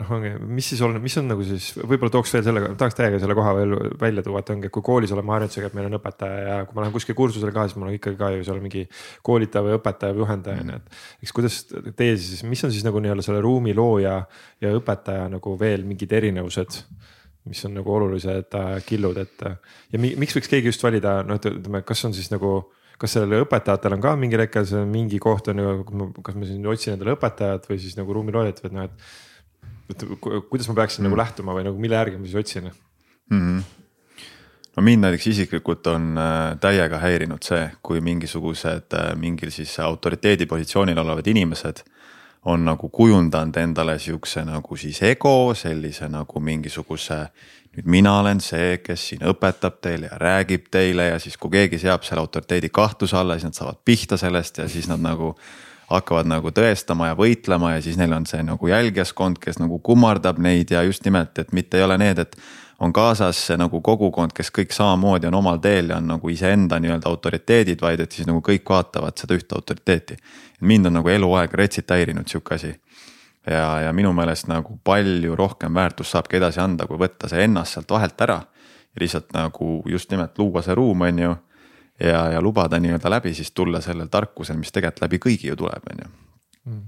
noh, ongi, mis siis on, mis on nagu siis võib-olla tooks veel selle, tahaks täiega selle koha veel välja tuua, et ongi, et kui koolis oleme harjutusega, et meil on õpetaja ja kui ma lähen kuskil kursusele ka, siis mul on ikkagi ka ju seal mingi koolitaja või õpetaja või juhendaja on ju, et. eks kuidas teie siis, mis on siis nagu nii-öelda selle ruumilooja ja õpetaja nagu veel mingid erinevused mis on nagu olulised äh, killud, et ja miks võiks keegi just valida, noh, ütleme, kas on siis nagu kas sellel õpetajatel on ka mingil hetkel see mingi koht on ju, kas ma siin otsin endale õpetajat või siis nagu ruumiloojat või noh, et. et kuidas ma peaksin mm. nagu lähtuma või nagu mille järgi ma siis otsin mm? -hmm. no mind näiteks isiklikult on äh, täiega häirinud see, kui mingisugused äh, mingil siis autoriteedi positsioonil olevad inimesed on nagu kujundanud endale siukse nagu siis ego, sellise nagu mingisuguse. Nüüd mina olen see, kes siin õpetab teile ja räägib teile ja siis, kui keegi seab selle autoriteedi kahtluse alla, siis nad saavad pihta sellest ja siis nad nagu hakkavad nagu tõestama ja võitlema ja siis neil on see nagu jälgijaskond, kes nagu kummardab neid ja just nimelt, et mitte ei ole need, et on kaasas see nagu kogukond, kes kõik samamoodi on omal teel ja on nagu iseenda nii-öelda autoriteedid, vaid et siis nagu kõik vaatavad seda ühte autoriteeti. mind on nagu eluaeg retsiteerinud sihuke asi. Ja, ja minu meelest nagu palju rohkem väärtust saabki edasi anda, kui võtta see ennast sealt vahelt ära. ja lihtsalt nagu just nimelt luua see ruum, on ju. ja, ja lubada nii-öelda läbi siis tulla sellel tarkusel, mis tegelikult läbi kõigi ju tuleb, on ju mm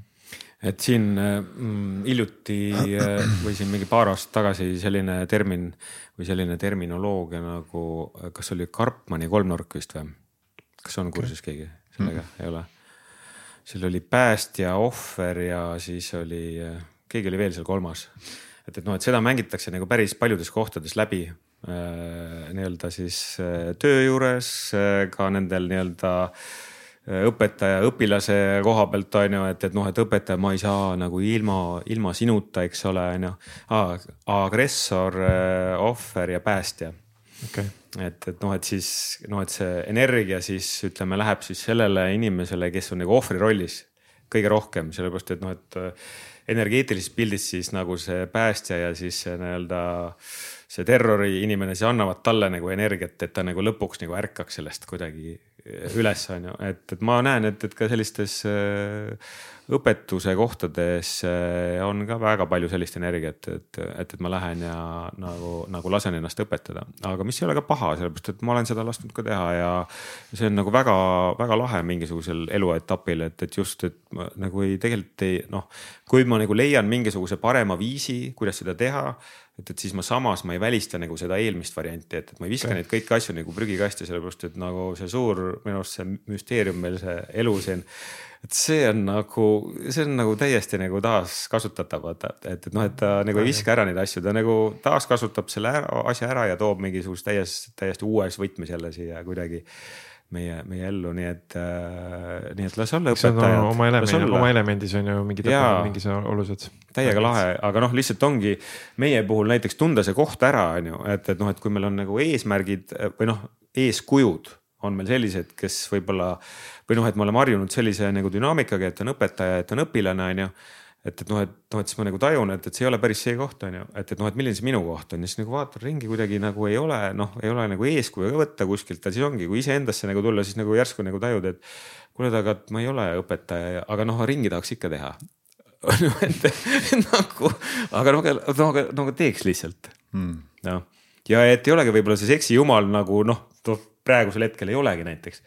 et siin mm, hiljuti äh, või siin mingi paar aastat tagasi selline termin või selline terminoloogia nagu, kas oli Karpmani kolmnurk vist või? kas on kursis keegi sellega mm., ei ole? Seal oli päästja, ohver ja siis oli, keegi oli veel seal kolmas. et, et noh, et seda mängitakse nagu päris paljudes kohtades läbi äh, nii-öelda siis äh, töö juures äh, ka nendel nii-öelda äh, õpetaja õpilase koha pealt on ju, et, et noh, et õpetaja, ma ei saa nagu ilma, ilma sinuta, eks ole, on ju. agressor, äh, ohver ja päästja okay.. Et, et noh, et siis noh, et see energia siis ütleme, läheb siis sellele inimesele, kes on nagu ohvri rollis kõige rohkem, sellepärast et noh, et äh, energeetilises pildis siis nagu see päästja ja siis nii-öelda see terrori inimene, siis annavad talle nagu energiat, et ta nagu lõpuks nagu ärkaks sellest kuidagi üles, on ju, et, et ma näen, et, et ka sellistes äh, õpetuse kohtades äh, on ka väga palju sellist energiat, et, et, et ma lähen ja nagu, nagu lasen ennast õpetada, aga mis ei ole ka paha, sellepärast et ma olen seda lasknud ka teha ja see on nagu väga-väga lahe mingisugusel eluetapil, et, et just, et ma nagu ei, tegelikult ei noh, kui ma nagu leian mingisuguse parema viisi, kuidas seda teha et, et siis ma samas, ma ei välista nagu seda eelmist varianti, et, et ma ei viska okay. neid kõiki asju nagu prügikasti, sellepärast et nagu see suur, minu arust see müsteerium meil, see elu siin. et see on nagu, see on nagu täiesti nagu taaskasutatav, vaata, et, et noh, et ta nagu ei viska ära neid asju, ta nagu taaskasutab selle ära, asja ära ja toob mingisugust täiesti, täiesti uues võtmes jälle siia kuidagi meie, meie ellu, nii et äh,, nii et las olla õpetajad. oma elemendi, oma elemendis on ju mingid, mingid olulised. täiega lahe, aga noh, lihtsalt ongi meie puhul näiteks tunda see koht ära, on ju, et, et noh, et kui meil on nagu eesmärgid või noh, eeskujud on meil sellised, kes võib-olla või noh, et me oleme harjunud sellise nagu dünaamikaga, et on õpetaja, et on õpilane, on ju et, et noh, et noh, et siis ma nagu tajun, et, et see ei ole päris see koht, on ju, et, et noh, et milline see minu koht on. Ja siis nagu vaatan ringi kuidagi nagu ei ole, noh, ei ole nagu eeskuju võtta kuskilt, siis ongi, kui iseendasse nagu tulla, siis nagu järsku nagu tajud, et kuule, aga ma ei ole õpetaja, aga noh, ringi tahaks ikka teha. Et nagu, aga noh, no aga, no aga teeks lihtsalt. Mm.. noh, ja et ei olegi võib-olla see seksi jumal nagu noh, praegusel hetkel ei olegi näiteks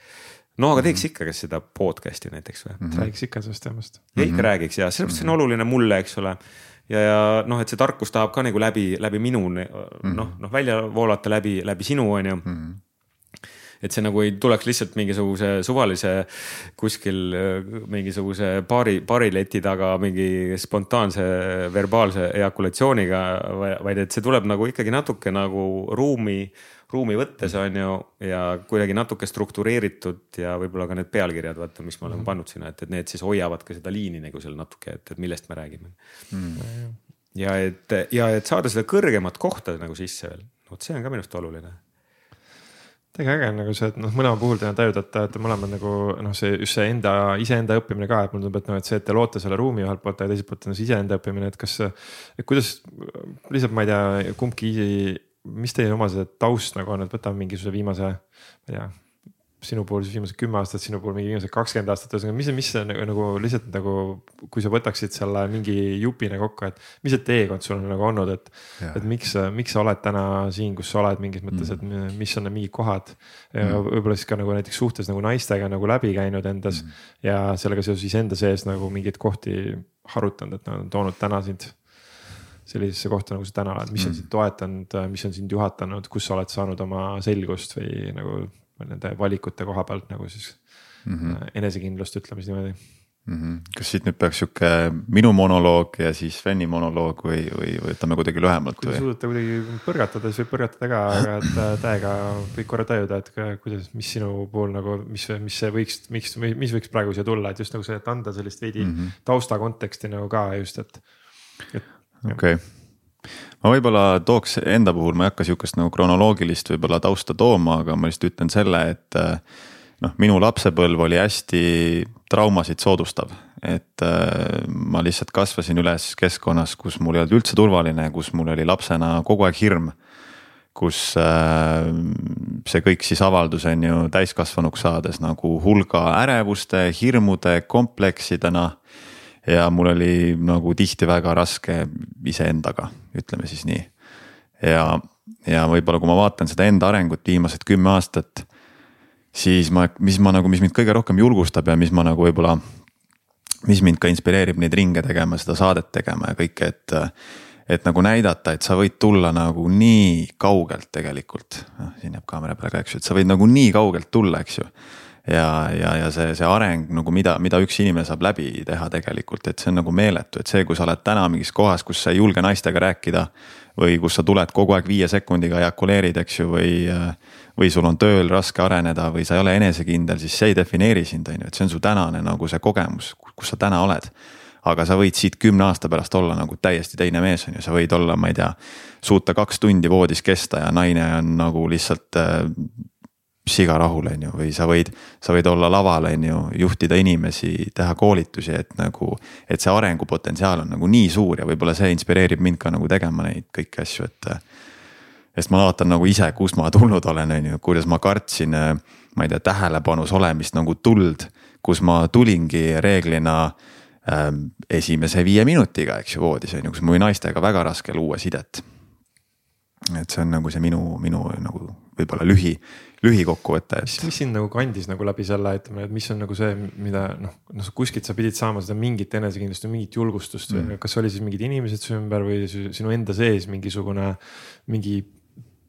no aga teeks mhm. ikka, kas seda podcast'i näiteks või mm? -hmm. räägiks ikka sellest teemast. ja ikka -hmm. räägiks ja sellepärast see on oluline mulle, eks ole. ja, ja noh, et see tarkus tahab ka nagu läbi, läbi minu mhm. noh, noh välja voolata läbi, läbi sinu, on ju mm. -hmm et see nagu ei tuleks lihtsalt mingisuguse suvalise kuskil mingisuguse baari, baarileti taga mingi spontaanse verbaalse ejakulatsiooniga, vaid et see tuleb nagu ikkagi natuke nagu ruumi ruumi võttes on ju ja kuidagi natuke struktureeritud ja võib-olla ka need pealkirjad, vaata, mis me oleme mhm. pannud sinna, et, et need siis hoiavad ka seda liini nagu seal natuke, et, et millest me räägime. Mm.. ja et, ja et saada seda kõrgemat kohta nagu sisse veel, vot see on ka minu arust oluline täiega äge on nagu see, et noh, mõlema puhul te tajud, et mõlemad nagu noh, see just see enda, iseenda õppimine ka, et mulle tundub, et noh, et see, et te loote selle ruumi ühelt poolt ja teiselt poolt on see iseenda õppimine, et kas, et kuidas lihtsalt ma ei tea, kumbki mis teie oma see taust nagu on, et võtame mingisuguse viimase, ma ei tea, sinu puhul siis viimased kümme aastat, sinu puhul mingi viimased kakskümmend aastat, ühesõnaga, mis, mis see nagu, nagu lihtsalt nagu, kui sa võtaksid selle mingi jupina kokku, et mis see teekond sul on nagu olnud, et. et miks, miks sa oled täna siin, kus sa oled mingis mõttes mm., et mis on need mingid kohad. mm. võib-olla siis ka nagu näiteks suhtes nagu naistega nagu läbi käinud endas mm. ja sellega seoses iseenda sees nagu mingeid kohti harutanud, et nad on toonud täna sind sellisesse kohta, nagu sa täna oled, mis on mm. sind toetanud, mis on sind juhatanud, kus sa oled saanud oma selgust või nagu nende valikute koha pealt nagu siis mm -hmm. enesekindlust, ütleme siis niimoodi mm. -hmm. kas siit nüüd peaks sihuke minu monoloog ja siis Sveni monoloog või, või võtame kuidagi lühemalt kui te suudate kuidagi põrgatada, siis võib põrgatada ka, aga et äh, täiega võib korra tajuda, et ka, kuidas, mis sinu puhul nagu, mis, mis see võiks, miks, mis võiks praegu siia tulla, et just nagu see, et anda sellist veidi mm -hmm. tausta konteksti nagu ka just, et, et. okei okay ma võib-olla tooks enda puhul, ma ei hakka sihukest nagu kronoloogilist võib-olla tausta tooma, aga ma lihtsalt ütlen selle, et äh, noh, minu lapsepõlv oli hästi traumasid soodustav, et äh, ma lihtsalt kasvasin üles keskkonnas, kus mul ei olnud üldse turvaline, kus mul oli lapsena kogu aeg hirm. kus äh, see kõik siis avaldus on ju täiskasvanuks saades nagu hulga ärevuste, hirmude, kompleksidena ja mul oli nagu tihti väga raske iseendaga, ütleme siis nii. ja, ja võib-olla, kui ma vaatan seda enda arengut viimased kümme aastat siis ma, mis ma nagu, mis mind kõige rohkem julgustab ja mis ma nagu võib-olla. mis mind ka inspireerib neid ringe tegema, seda saadet tegema ja kõike, et. et nagu näidata, et sa võid tulla nagu nii kaugelt tegelikult, noh siin jääb kaamera peale ka, eks ju, et sa võid nagu nii kaugelt tulla, eks ju ja, ja, ja see, see areng nagu mida, mida üks inimene saab läbi teha tegelikult, et see on nagu meeletu, et see, kui sa oled täna mingis kohas, kus sa ei julge naistega rääkida. või kus sa tuled kogu aeg viie sekundiga ejakuleerid, eks ju, või või sul on tööl raske areneda või sa ei ole enesekindel, siis see ei defineeri sind, on ju, et see on su tänane nagu see kogemus, kus sa täna oled. aga sa võid siit kümne aasta pärast olla nagu täiesti teine mees, on ju, sa võid olla, ma ei tea, suuta kaks tundi voodis kesta ja naine on nagu lihtsalt äh, siga rahul, on ju, või sa võid, sa võid olla laval, on ju, juhtida inimesi, teha koolitusi, et nagu. et see arengupotentsiaal on nagu nii suur ja võib-olla see inspireerib mind ka nagu tegema neid kõiki asju, et sest ma vaatan nagu ise, kust ma tulnud olen, on ju, kuidas ma kartsin, ma ei tea, tähelepanus olemist nagu tuld, kus ma tulingi reeglina äh, esimese viie minutiga, eks ju, voodis on ju, kus mul oli naistega väga raske luua sidet. et see on nagu see minu, minu nagu võib-olla lühi, lühikokkuvõte, et. mis sind nagu kandis nagu läbi selle, ütleme, et mis on nagu see, mida noh, noh kuskilt sa pidid saama seda mingit enesekindlust või mingit julgustust mm. või kas oli siis mingid inimesed su ümber või sinu enda sees mingisugune, mingi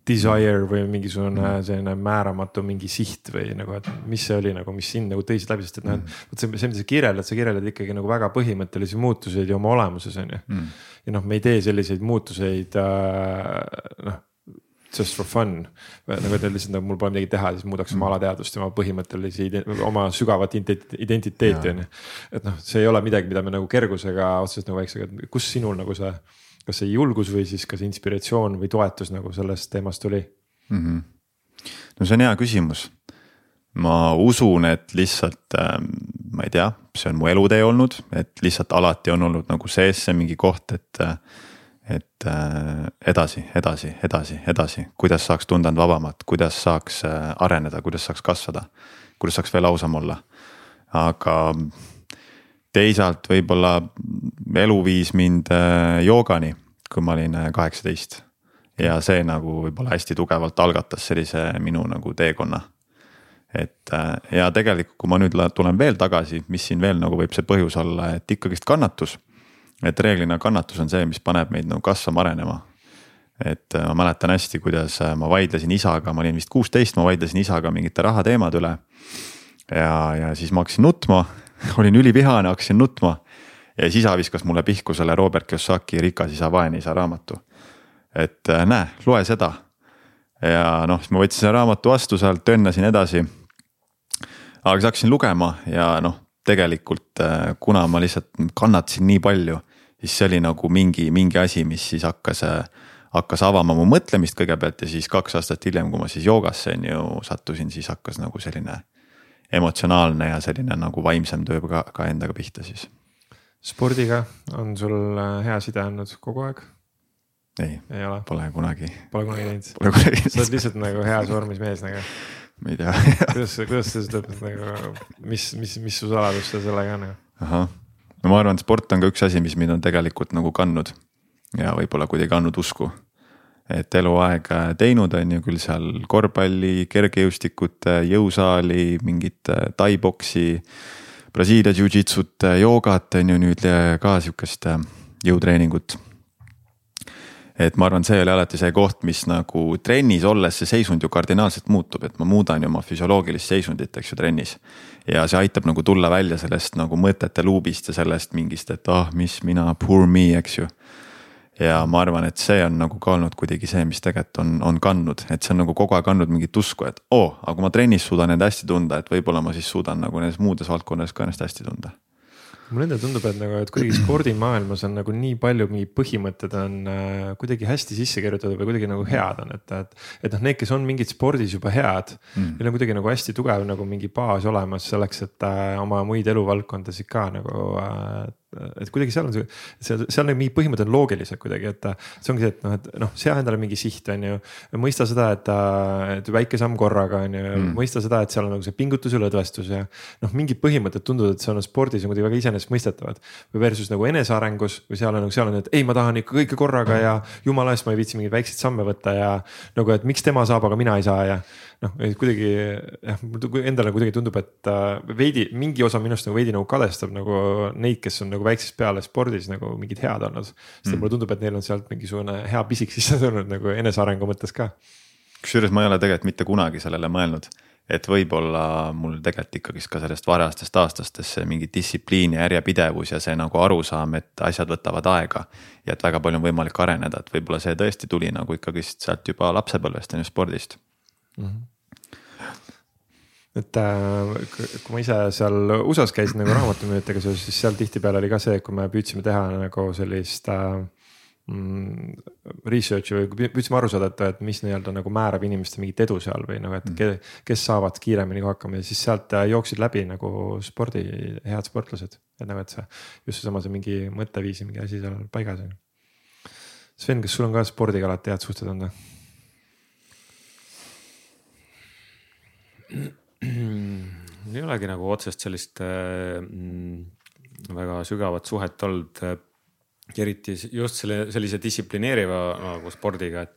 desire või mingisugune mm. selline määramatu mingi siht või nagu, et mis see oli nagu, mis sind nagu tõi läbi, sest et noh, et mm. vot see, see, mida sa kirjeldad, sa kirjeldad ikkagi nagu väga põhimõttelisi muutuseid ju oma olemuses on ju mm.. ja noh, me ei tee selliseid muutuseid äh, noh just for fun. nagu et lihtsalt nagu mul pole midagi teha, siis muudaks oma mm. alateadvust ja oma põhimõttelisi, oma sügavat identiteeti on ju. et noh, see ei ole midagi, mida me nagu kergusega otseselt nagu väiksega, kus sinul nagu see kas see julgus või siis kas inspiratsioon või toetus nagu sellest teemast tuli mm? -hmm. no see on hea küsimus. ma usun, et lihtsalt äh, ma ei tea, see on mu elutee olnud, et lihtsalt alati on olnud nagu sees see mingi koht, et äh, et äh, edasi, edasi, edasi, edasi, kuidas saaks tunda end vabamalt, kuidas saaks äh, areneda, kuidas saaks kasvada, kuidas saaks veel ausam olla. aga teisalt võib-olla elu viis mind äh, joogani, kui ma olin äh, kaheksateist. ja see nagu võib-olla hästi tugevalt algatas sellise minu nagu teekonna. et äh, ja tegelikult, kui ma nüüd tulen veel tagasi, mis siin veel nagu võib see põhjus olla, et ikkagist kannatus. Et reeglina kannatus on see, mis paneb meid nagu kasvama, arenema. et ma mäletan hästi, kuidas ma vaidlesin isaga, ma olin vist kuusteist, ma vaidlesin isaga mingite rahateemade üle. ja, ja siis ma hakkasin nutma olin ülivihane, hakkasin nutma. ja siis isa viskas mulle pihku selle Robert Kiyosaki Rikas isa, vaene isa raamatu. et äh, näe, loe seda. ja noh, siis ma võtsin selle raamatu vastu sealt, tönnasin edasi. aga siis hakkasin lugema ja noh, tegelikult äh, kuna ma lihtsalt kannatasin nii palju, siis see oli nagu mingi, mingi asi, mis siis hakkas äh, hakkas avama mu mõtlemist kõigepealt ja siis kaks aastat hiljem, kui ma siis joogasse on ju sattusin, siis hakkas nagu selline emotsionaalne ja selline nagu vaimsem töö ka, ka endaga pihta siis. spordiga on sul äh, hea side olnud kogu aeg? ei, ei, pole kunagi. Pole kunagi teinud? Pole kunagi teinud. sa oled lihtsalt nagu heas vormis mees nagu? Ma ei tea kuidas, kuidas sa seda nagu, mis, mis, mis su saladus sellega on? ahah, no ma arvan, et sport on ka üks asi, mis mind on tegelikult nagu kandnud ja võib-olla kuidagi andnud usku et eluaeg teinud, on ju küll seal korvpalli, kergejõustikut, jõusaali, mingit äh, tai-boksi. Brasiilia jiu-jitsut, joogat on ju nüüd ka sihukest äh, jõutreeningut. Et ma arvan, see oli alati see koht, mis nagu trennis olles see seisund ju kardinaalselt muutub, et ma muudan ju oma füsioloogilist seisundit, eks ju, trennis. ja see aitab nagu tulla välja sellest nagu mõtete luubist ja sellest mingist, et ah oh,, mis mina, poor me, eks ju. ja ma arvan, et see on nagu ka olnud kuidagi see, mis tegelikult on, on kandnud, et see on nagu kogu aeg andnud mingit usku, et oo oh,, aga kui ma trennis suudan end hästi tunda, et võib-olla ma siis suudan nagu nendes muudes valdkondades ka ennast hästi tunda mulle endale tundub, et nagu, et kuidagi spordimaailmas on nagu nii palju mingi põhimõtted on äh, kuidagi hästi sisse kirjutatud või kuidagi nagu head on, et, et. et noh, need, kes on mingid spordis juba head mm., neil on kuidagi nagu hästi tugev nagu mingi baas olemas selleks, et äh, oma muid eluvaldkondasid ka nagu äh, et kuidagi seal on see, seal, seal need mingid põhimõtted on loogilised kuidagi, et see ongi see, et noh, et noh, sea endale mingi siht, on ju. mõista seda, et, et väike samm korraga on ju mm., mõista seda, et seal on nagu see pingutus ja lõdvestus ja. noh, mingid põhimõtted tunduvad, et see on spordis on kuidagi väga iseenesestmõistetavad. või versus nagu enesearengus või seal on nagu seal on, et ei, ma tahan ikka kõike korraga ja jumala eest ma ei viitsi mingeid väikseid samme võtta ja. nagu, et miks tema saab, aga mina ei saa ja noh, kuidagi jah, mulle endale kuidagi tundub, et äh, veidi mingi osa minust nagu veidi nagu kadestab nagu neid, kes on nagu väiksest peale spordis nagu mingid head olnud. sest mm. mulle tundub, et neil on sealt mingisugune hea pisik sisse tulnud nagu enesearengu mõttes ka. kusjuures ma ei ole tegelikult mitte kunagi sellele mõelnud et võib-olla mul tegelikult ikkagist ka sellest varastest aastastest see mingi distsipliin ja järjepidevus ja see nagu arusaam, et asjad võtavad aega. ja et väga palju on võimalik areneda, et võib-olla see tõesti tuli nagu ikkagist sealt juba lapsepõlvest on ju spordist mm. -hmm et äh, kui ma ise seal USA-s käisin nagu raamatumüüjatega seoses, siis seal tihtipeale oli ka see, kui me püüdsime teha nagu sellist äh, mm, research'i või püüdsime aru saada, et, et mis nii-öelda nagu määrab inimeste mingit edu seal või nagu, et mm. kes saavad kiiremini hakkama ja siis sealt äh, jooksid läbi nagu spordi, head sportlased. et nagu, et see just seesama see mingi mõtteviisi mingi asi seal paigas on. Sven, kas sul on ka spordiga alati head suhted olnud või? ei olegi nagu otsest sellist äh, mm, väga sügavat suhet olnud äh,. eriti just selle sellise distsiplineeriva nagu spordiga, et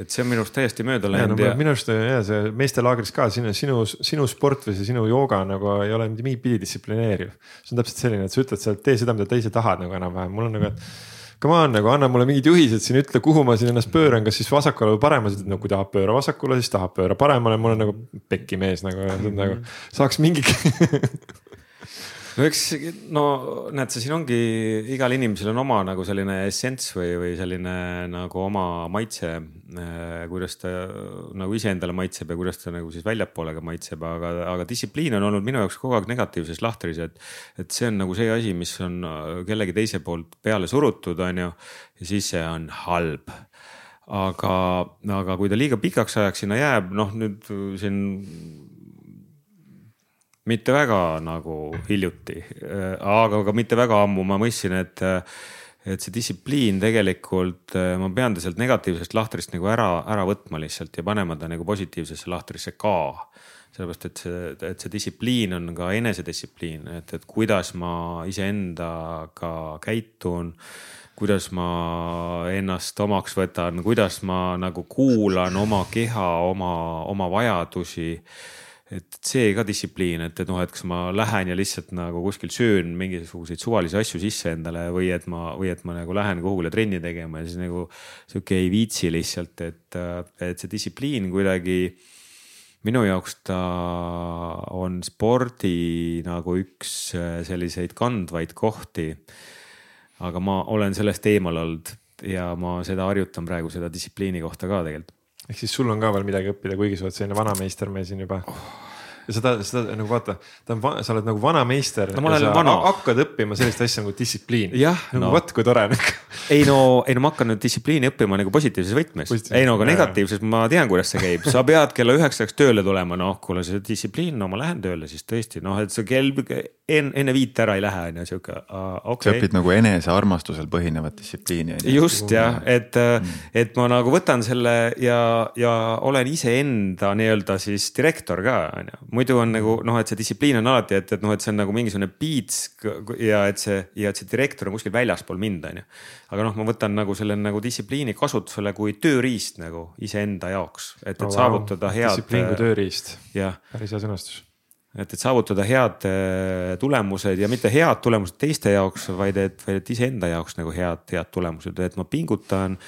et see on minu arust täiesti mööda läinud no,. Ja... minu arust ja see meestelaagris ka sinu, sinu, sinu sport või see sinu jooga nagu ei ole mitte mingit distsiplineeriv. see on täpselt selline, et sa ütled seal, tee seda, mida teised tahavad nagu enam-vähem, mul on nagu, et come on nagu anna mulle mingid juhised siin, ütle, kuhu ma siin ennast pööran, kas siis vasakule või paremale, siis no kui tahab pööra vasakule, siis tahab pööra paremale, mul on nagu pekki mees nagu, nagu saaks mingi no eks no näed, see siin ongi, igal inimesel on oma nagu selline essents või, või selline nagu oma maitse. Äh, kuidas ta nagu iseendale maitseb ja kuidas ta nagu siis väljapoole ka maitseb, aga, aga distsipliin on olnud minu jaoks kogu aeg negatiivses lahtris, et. et see on nagu see asi, mis on kellegi teise poolt peale surutud, on ju, ja siis see on halb aga, aga kui ta liiga pikaks ajaks sinna jääb, noh nüüd siin mitte väga nagu hiljuti, äh, aga ka mitte väga ammu. Ma mõistsin, et, et see distsipliin tegelikult, äh, ma pean ta sealt negatiivsest lahtrist nagu ära, ära võtma lihtsalt ja panema ta nagu positiivsesse lahtrisse ka. Sellepärast, et see, et see distsipliin on ka enesedistsipliin, et, et kuidas ma iseendaga käitun kuidas ma ennast omaks võtan, kuidas ma nagu kuulan oma keha, oma, oma vajadusi et see ka distsipliin, et, et noh, et kas ma lähen ja lihtsalt nagu kuskil söön mingisuguseid suvalisi asju sisse endale või et ma, või et ma nagu lähen kuhugile trenni tegema ja siis nagu sihuke ei viitsi lihtsalt, et, et see distsipliin kuidagi minu jaoks ta on spordi nagu üks selliseid kandvaid kohti. aga ma olen sellest eemal olnud ja ma seda harjutan praegu seda distsipliini kohta ka tegelikult ehk siis sul on ka veel midagi õppida, kuigi sa oled selline vanameistermees siin juba. oh ja seda, seda nagu vaata, ta on, sa oled nagu vana meister no,. sa vana. hakkad õppima sellist asja nagu distsipliin. nagu no. vot kui tore nagu. ei no, ei no ma hakkan nüüd distsipliini õppima nagu positiivses võtmes. ei no aga negatiivses ma tean, kuidas see käib, sa pead kella üheksaks tööle tulema, noh kuule see distsipliin, no ma lähen tööle siis tõesti noh, et see kell enne, enne viit ära ei lähe, on ju sihuke uh,, okei okay.. sa õpid nagu enesearmastusel põhinevat distsipliini. just jah, et mm., et ma nagu võtan selle ja, ja olen iseenda nii-öelda siis direktor ka on ju muidu on nagu noh, et see distsipliin on alati, et, et noh, et see on nagu mingisugune beats ja et see ja et see direktor on kuskil väljaspool mind, on ju. aga noh, ma võtan nagu selle nagu distsipliini kasutusele kui tööriist nagu iseenda jaoks, et, et oh, saavutada head. distsipliin kui tööriist. päris hea sõnastus et, et saavutada head äh, tulemused ja mitte head tulemused teiste jaoks, vaid et, vaid et iseenda jaoks nagu head, head tulemused, et ma pingutan.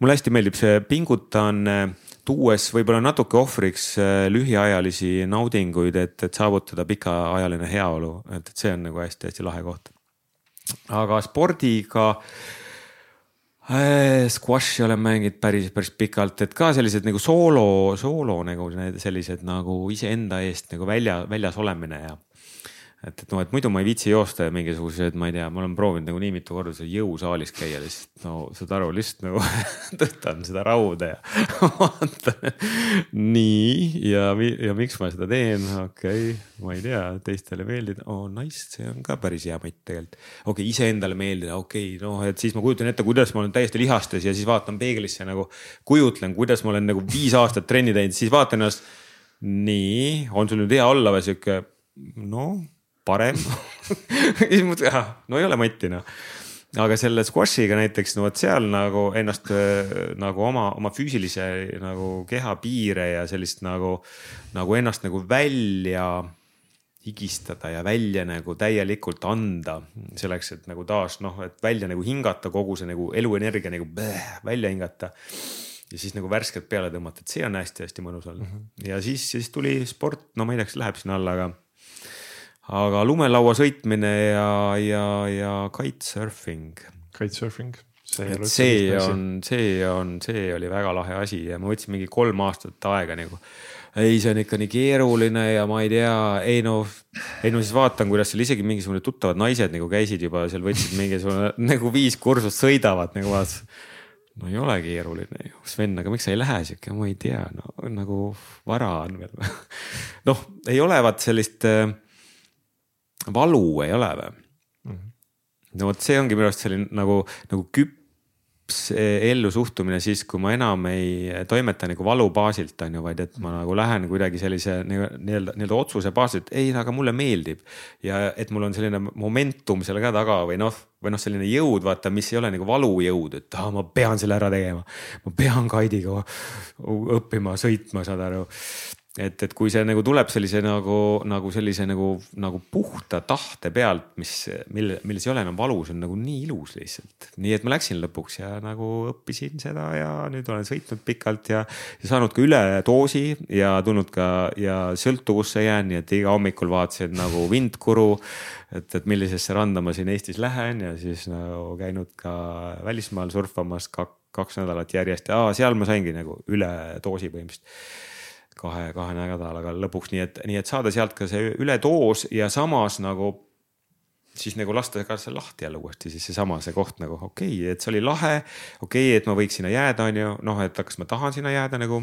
mulle hästi meeldib see pingutan, äh, tuues võib-olla natuke ohvriks äh, lühiajalisi naudinguid, et, et saavutada pikaajaline heaolu, et, et see on nagu hästi-hästi lahe koht. aga spordiga Äh, squashi olen mänginud päris, päris pikalt, et ka sellised nagu soolo, soolo nagu sellised nagu iseenda eest nagu välja, väljas olemine ja et, et noh, et muidu ma ei viitsi joosta ja mingisuguseid, ma ei tea, ma olen proovinud nagu nii mitu korda seal jõusaalis käia lihtsalt no saad aru, lihtsalt nagu tõstan seda rauda ja vaatan. nii ja, ja miks ma seda teen, okei okay,, ma ei tea, teistele meeldida, oh nice, see on ka päris hea mõtt tegelikult. okei okay,, iseendale meeldida, okei okay,, noh, et siis ma kujutan ette, kuidas ma olen täiesti lihastes ja siis vaatan peeglisse nagu kujutlen, kuidas ma olen nagu viis aastat trenni teinud, siis vaatan ennast. nii, on sul nüüd hea olla või sihuke, noh parem. Siis mõtlesin, ah, no ei ole Mati noh. Aga selle squash'iga näiteks, no vot seal nagu ennast nagu oma, oma füüsilise nagu keha piire ja sellist nagu, nagu ennast nagu välja higistada ja välja nagu täielikult anda. Selleks, et nagu taas noh, et välja nagu hingata kogu see nagu eluenergia nagu bäh, välja hingata. ja siis nagu värskelt peale tõmmata, et see on hästi-hästi mõnus olnud. Mm -hmm. ja siis, siis tuli sport, no ma ei tea, kas läheb sinna alla, aga aga lumelaua sõitmine ja, ja, ja kitesurfing. Kitesurfing. see, see on, see on, see oli väga lahe asi ja ma võtsin mingi kolm aastat aega nagu ei, see on ikka nii keeruline ja ma ei tea, ei no, ei no siis vaatan, kuidas seal isegi mingisugune tuttavad naised nagu käisid juba seal, võtsid mingisugune nagu viis kursust sõidavad nagu vaatasin. no ei ole keeruline ju, Sven, aga miks sa ei lähe sihuke, ma ei tea, no nagu vara on veel noh, ei ole vaat sellist äh, valu ei ole või mm? -hmm. no vot, see ongi minu arust selline nagu, nagu küps eh, ellusuhtumine siis, kui ma enam ei toimeta nagu valu baasilt, on ju, vaid et ma nagu lähen kuidagi sellise nii-öelda, nii-öelda otsuse baasilt, ei, aga mulle meeldib. ja et mul on selline momentum selle ka taga või noh, või noh, selline jõud, vaata, mis ei ole nagu valujõud, et ah, ma pean selle ära tegema. ma pean kaidiga õppima, sõitma, saad aru et, et kui see nagu tuleb sellise nagu, nagu sellise nagu, nagu puhta tahte pealt, mis, mille, milles ei ole enam valu, see on nagu nii ilus lihtsalt. nii et ma läksin lõpuks ja nagu õppisin seda ja nüüd olen sõitnud pikalt ja, ja saanud ka üledoosi ja tulnud ka ja sõltuvusse jään, nii et iga hommikul vaatasin nagu vindkuru. et, et millisesse randa ma siin Eestis lähen ja siis nagu käinud ka välismaal surfamas kaks, kaks nädalat järjest ja aa, seal ma saingi nagu üledoosi põhimõtteliselt kahe, kahe nädalaga lõpuks, nii et, nii et saada sealt ka see üledoos ja samas nagu siis nagu lasta ka see lahti jälle uuesti, siis seesama, see koht nagu okei okay,, et see oli lahe. okei okay,, et ma võiks sinna jääda, on ju, noh, et kas ma tahan sinna jääda nagu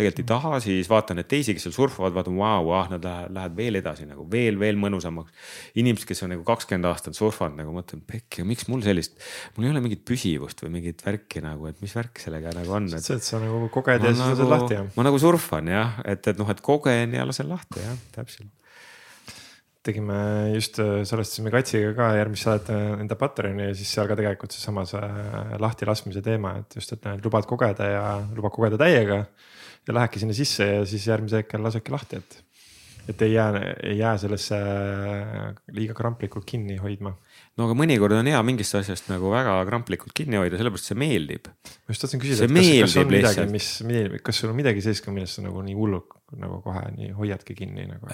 tegelikult ei taha, siis vaatan neid teisi, kes seal surfavad, vaatan, vau, ah, nad lähevad, lähevad veel edasi nagu veel, veel mõnusamaks. inimesed, kes on nagu kakskümmend aastat surfanud nagu mõtlen, pekki, miks mul sellist, mul ei ole mingit püsivust või mingit värki nagu, et mis värk sellega nagu on. see, et sa nagu koged ja siis lased nagu, lahti jah. ma nagu surfan jah, et, et noh, et kogen ja lasen lahti jah, täpselt tegime just, äh, salvestasime Katsiga ka järgmist saadet äh, enda Patreoni ja siis seal ka tegelikult seesama see lahtilaskmise teema, et just, et lubad kogeda ja lubad kogeda täiega ja lähedki sinna sisse ja siis järgmisel hetkel lasedki lahti, et. et ei jää, ei jää sellesse liiga kramplikult kinni hoidma. No aga mõnikord on hea mingist asjast nagu väga kramplikult kinni hoida, sellepärast see meeldib. ma just tahtsin küsida, et kas, kas on midagi, mis, kas sul on midagi sellist ka, millest sa nagu nii hullult nagu kohe nii hoiadki kinni nagu?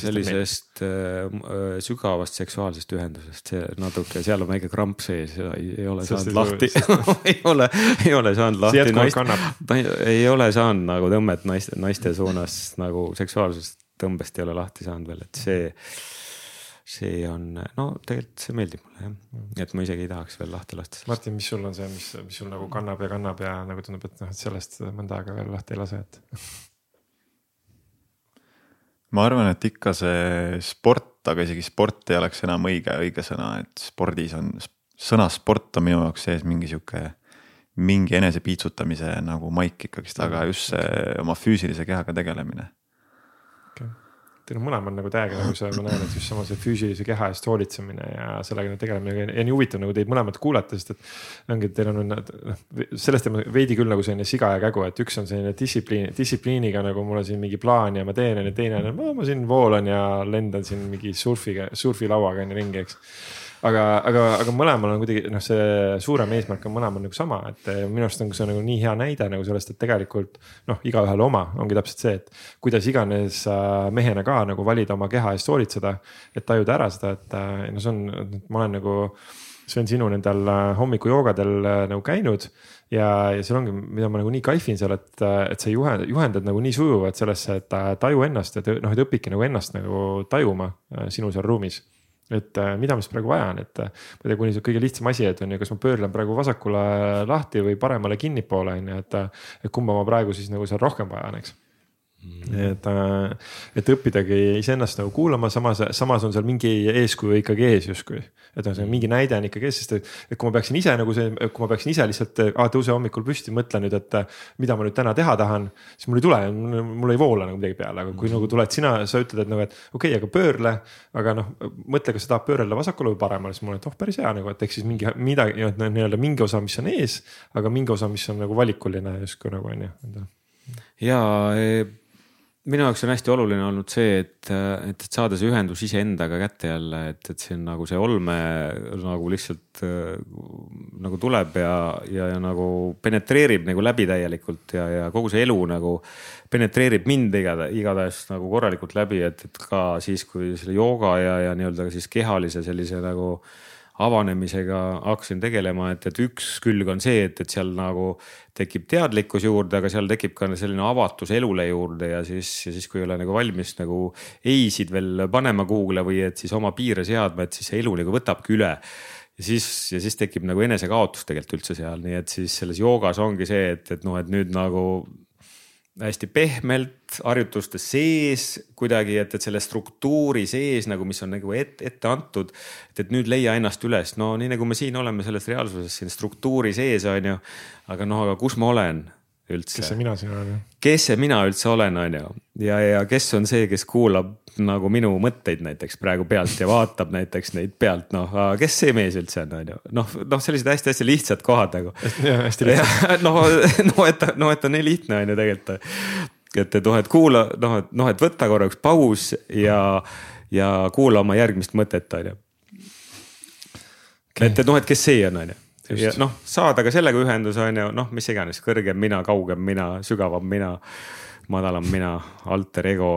sellisest äh, sügavast seksuaalsest ühendusest, see natuke, seal on väike kramp sees ja ei, ei ole Sest saanud lahti ei ole, ei ole saanud lahti. Naist, ei ole saanud nagu tõmmet naiste, naiste suunas nagu seksuaalsest tõmbest ei ole lahti saanud veel, et see see on, no tegelikult see meeldib mulle jah, et ma isegi ei tahaks veel lahti lasta. Martin, mis sul on see, mis, mis sul nagu kannab ja kannab ja nagu tundub, et noh, et sellest mõnda aega veel lahti ei lase, et ma arvan, et ikka see sport, aga isegi sport ei oleks enam õige, õige sõna, et spordis on, sõna sport on minu jaoks sees mingi sihuke. mingi enesepiitsutamise nagu maik ikkagist, aga just see oma füüsilise kehaga tegelemine okay.. Teil on mõlemad nagu täiega nagu see, ma näen, et just sama see füüsilise keha eest hoolitsemine ja sellega tegelemine ja nii huvitav nagu teid mõlemat kuulata, sest et. ongi, teil on noh, sellest teeme veidi küll nagu selline siga ja kägu, et üks on selline distsipliin, distsipliiniga nagu mul on siin mingi plaan ja ma teen ja teine on, ma siin voolan ja lendan siin mingi surfiga, surfilauaga on ju ringi, eks aga, aga, aga mõlemal on kuidagi noh, see suurem eesmärk on mõlemal nagu sama, et eh, minu arust on see nagu nii hea näide nagu sellest, et tegelikult noh, igaühel oma ongi täpselt see, et kuidas iganes mehena ka nagu valida oma keha eest hoolitseda. et tajuda ära seda, et äh, no see on, ma olen nagu Sven sinu nendel äh, hommikujoogadel nagu käinud ja, ja seal ongi, mida ma nagu nii kaifin seal, et, et sa juhend, juhendad nagu nii sujuvalt sellesse, et taju ennast, et noh, et õpidki nagu ennast nagu tajuma sinu seal ruumis et äh, mida ma siis praegu vajan, et äh, ma ei tea, kuni see kõige lihtsam asi, et on ju, kas ma pöörlen praegu vasakule lahti või paremale kinnipoole on ju, et. Äh, et kumba ma praegu siis nagu seal rohkem vajan, eks. Et, äh, et õppidagi iseennast nagu kuulama, samas, samas on seal mingi eeskuju ikkagi ees justkui. et ühesõnaga mingi näide on ikkagi ees, sest et, et kui ma peaksin ise nagu see, kui ma peaksin ise lihtsalt tõuse hommikul püsti, mõtle nüüd, et mida ma nüüd täna teha tahan. siis mul ei tule, mul ei voola nagu midagi peale, aga kui nagu tuled sina, sa ütled, et nagu, et okei okay,, aga pöörle. aga noh, mõtle, kas sa tahad pöörleda vasakule või paremale, siis mul on, et oh päris hea nagu, et ehk siis mingi midagi nii-öelda mingi osa, mis on ees, aga mingi osa, mis on nagu valikuline justkui nagu on ju. ja minu jaoks on hästi oluline olnud see, et, et, saada see ühendus iseendaga kätte jälle, et, et see on nagu see olme nagu lihtsalt nagu tuleb ja, ja, ja nagu penetreerib nagu läbi täielikult ja, ja kogu see elu nagu penetreerib mind igatahes, igatahes nagu korralikult läbi, et, et ka siis, kui selle jooga ja, ja nii-öelda siis kehalise sellise nagu avanemisega hakkasin tegelema, et, et üks külg on see, et, et seal nagu tekib teadlikkus juurde, aga seal tekib ka selline avatus elule juurde ja siis, ja siis, kui ei ole nagu valmis nagu ei-sid veel panema kuhugile või et siis oma piire seadma, et siis see elu nagu võtabki üle. Ja siis, ja siis tekib nagu enesekaotus tegelikult üldse seal, nii et siis selles joogas ongi see, et, et noh, et nüüd nagu hästi pehmelt harjutuste sees kuidagi, et, et selle struktuuri sees nagu, mis on nagu ette, ette antud. et, et nüüd leia ennast üles, no nii nagu me siin oleme selles reaalsuses siin struktuuri sees on ju. aga noh, aga kus ma olen üldse? kes see mina siin olen? kes see mina üldse olen, on ju, ja, ja kes on see, kes kuulab nagu minu mõtteid näiteks praegu pealt ja vaatab näiteks neid pealt, noh, kes see mees üldse on, on ju. noh, noh, sellised hästi-hästi lihtsad kohad nagu. jah, hästi lihtsad. noh, noh, et, noh, et on nii lihtne on ju tegelikult. et, et noh, et kuula, noh, et noh, et võta korraks paus ja, ja kuula oma järgmist mõtet, on ju. et, et noh, et kes see on, on ju ja noh, saada ka sellega ühenduse on ju, noh, mis iganes, kõrgem mina, kaugem mina, sügavam mina, madalam mina, alter ego,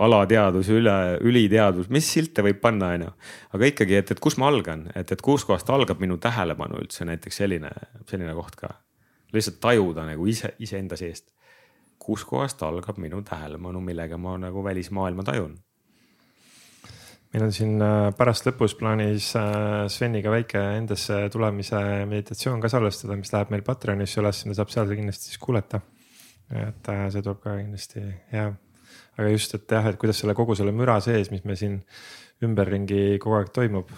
alateadus, üle, üliteadvus, mis silte võib panna, on ju. aga ikkagi, et, et kus ma algan, et, et kuskohast algab minu tähelepanu üldse näiteks selline, selline koht ka. lihtsalt tajuda nagu ise, iseenda seest. kuskohast algab minu tähelepanu, millega ma nagu välismaailma tajun meil on siin äh, pärast lõpus plaanis äh, Sveniga väike endasse tulemise meditatsioon ka salvestada, mis läheb meil Patreonis üles, sinna saab seal kindlasti siis kuulata. et äh, see tuleb ka kindlasti hea aga just, et jah, et kuidas selle kogu selle müra sees, mis me siin ümberringi kogu aeg toimub,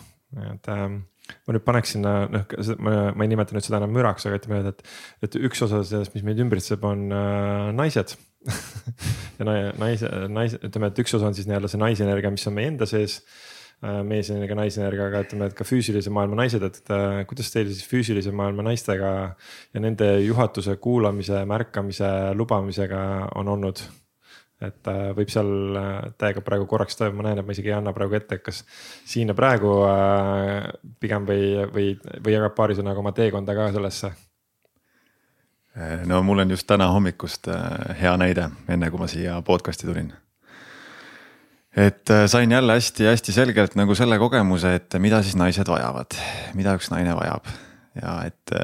et ähm, ma nüüd paneks sinna, noh, ma, ma ei nimeta nüüd seda enam müraks, aga ütleme, et, et üks osa sellest, mis meid ümbritseb, on äh, naised ja naise, naise, ütleme, et üks osa on siis nii-öelda see naisenergia, mis on meie enda sees äh,. meesenergia, naisenergia, aga ütleme, et ka füüsilise maailma naised, et äh, kuidas teil siis füüsilise maailma naistega ja nende juhatuse kuulamise, märkamise, lubamisega on olnud? Et äh, võib seal äh, täiega praegu korraks toimuma, ma näen, et ma isegi ei anna praegu ette, kas siin ja praegu äh, pigem või, või, või jagab paari sõnaga oma teekonda ka sellesse? no mul on just täna hommikust hea näide, enne kui ma siia podcast'i tulin. et sain jälle hästi-hästi selgelt nagu selle kogemuse, et mida siis naised vajavad, mida üks naine vajab ja et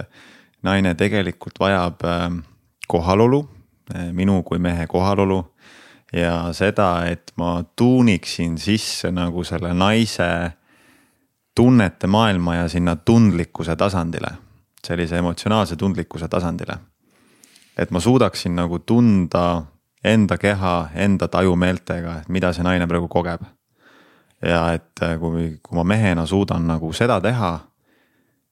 naine tegelikult vajab kohalolu, minu kui mehe kohalolu ja seda, et ma tuuniksin sisse nagu selle naise tunnete maailma ja sinna tundlikkuse tasandile, sellise emotsionaalse tundlikkuse tasandile. et ma suudaksin nagu tunda enda keha, enda tajumeeltega, et mida see naine praegu kogeb. ja et kui, kui ma mehena suudan nagu seda teha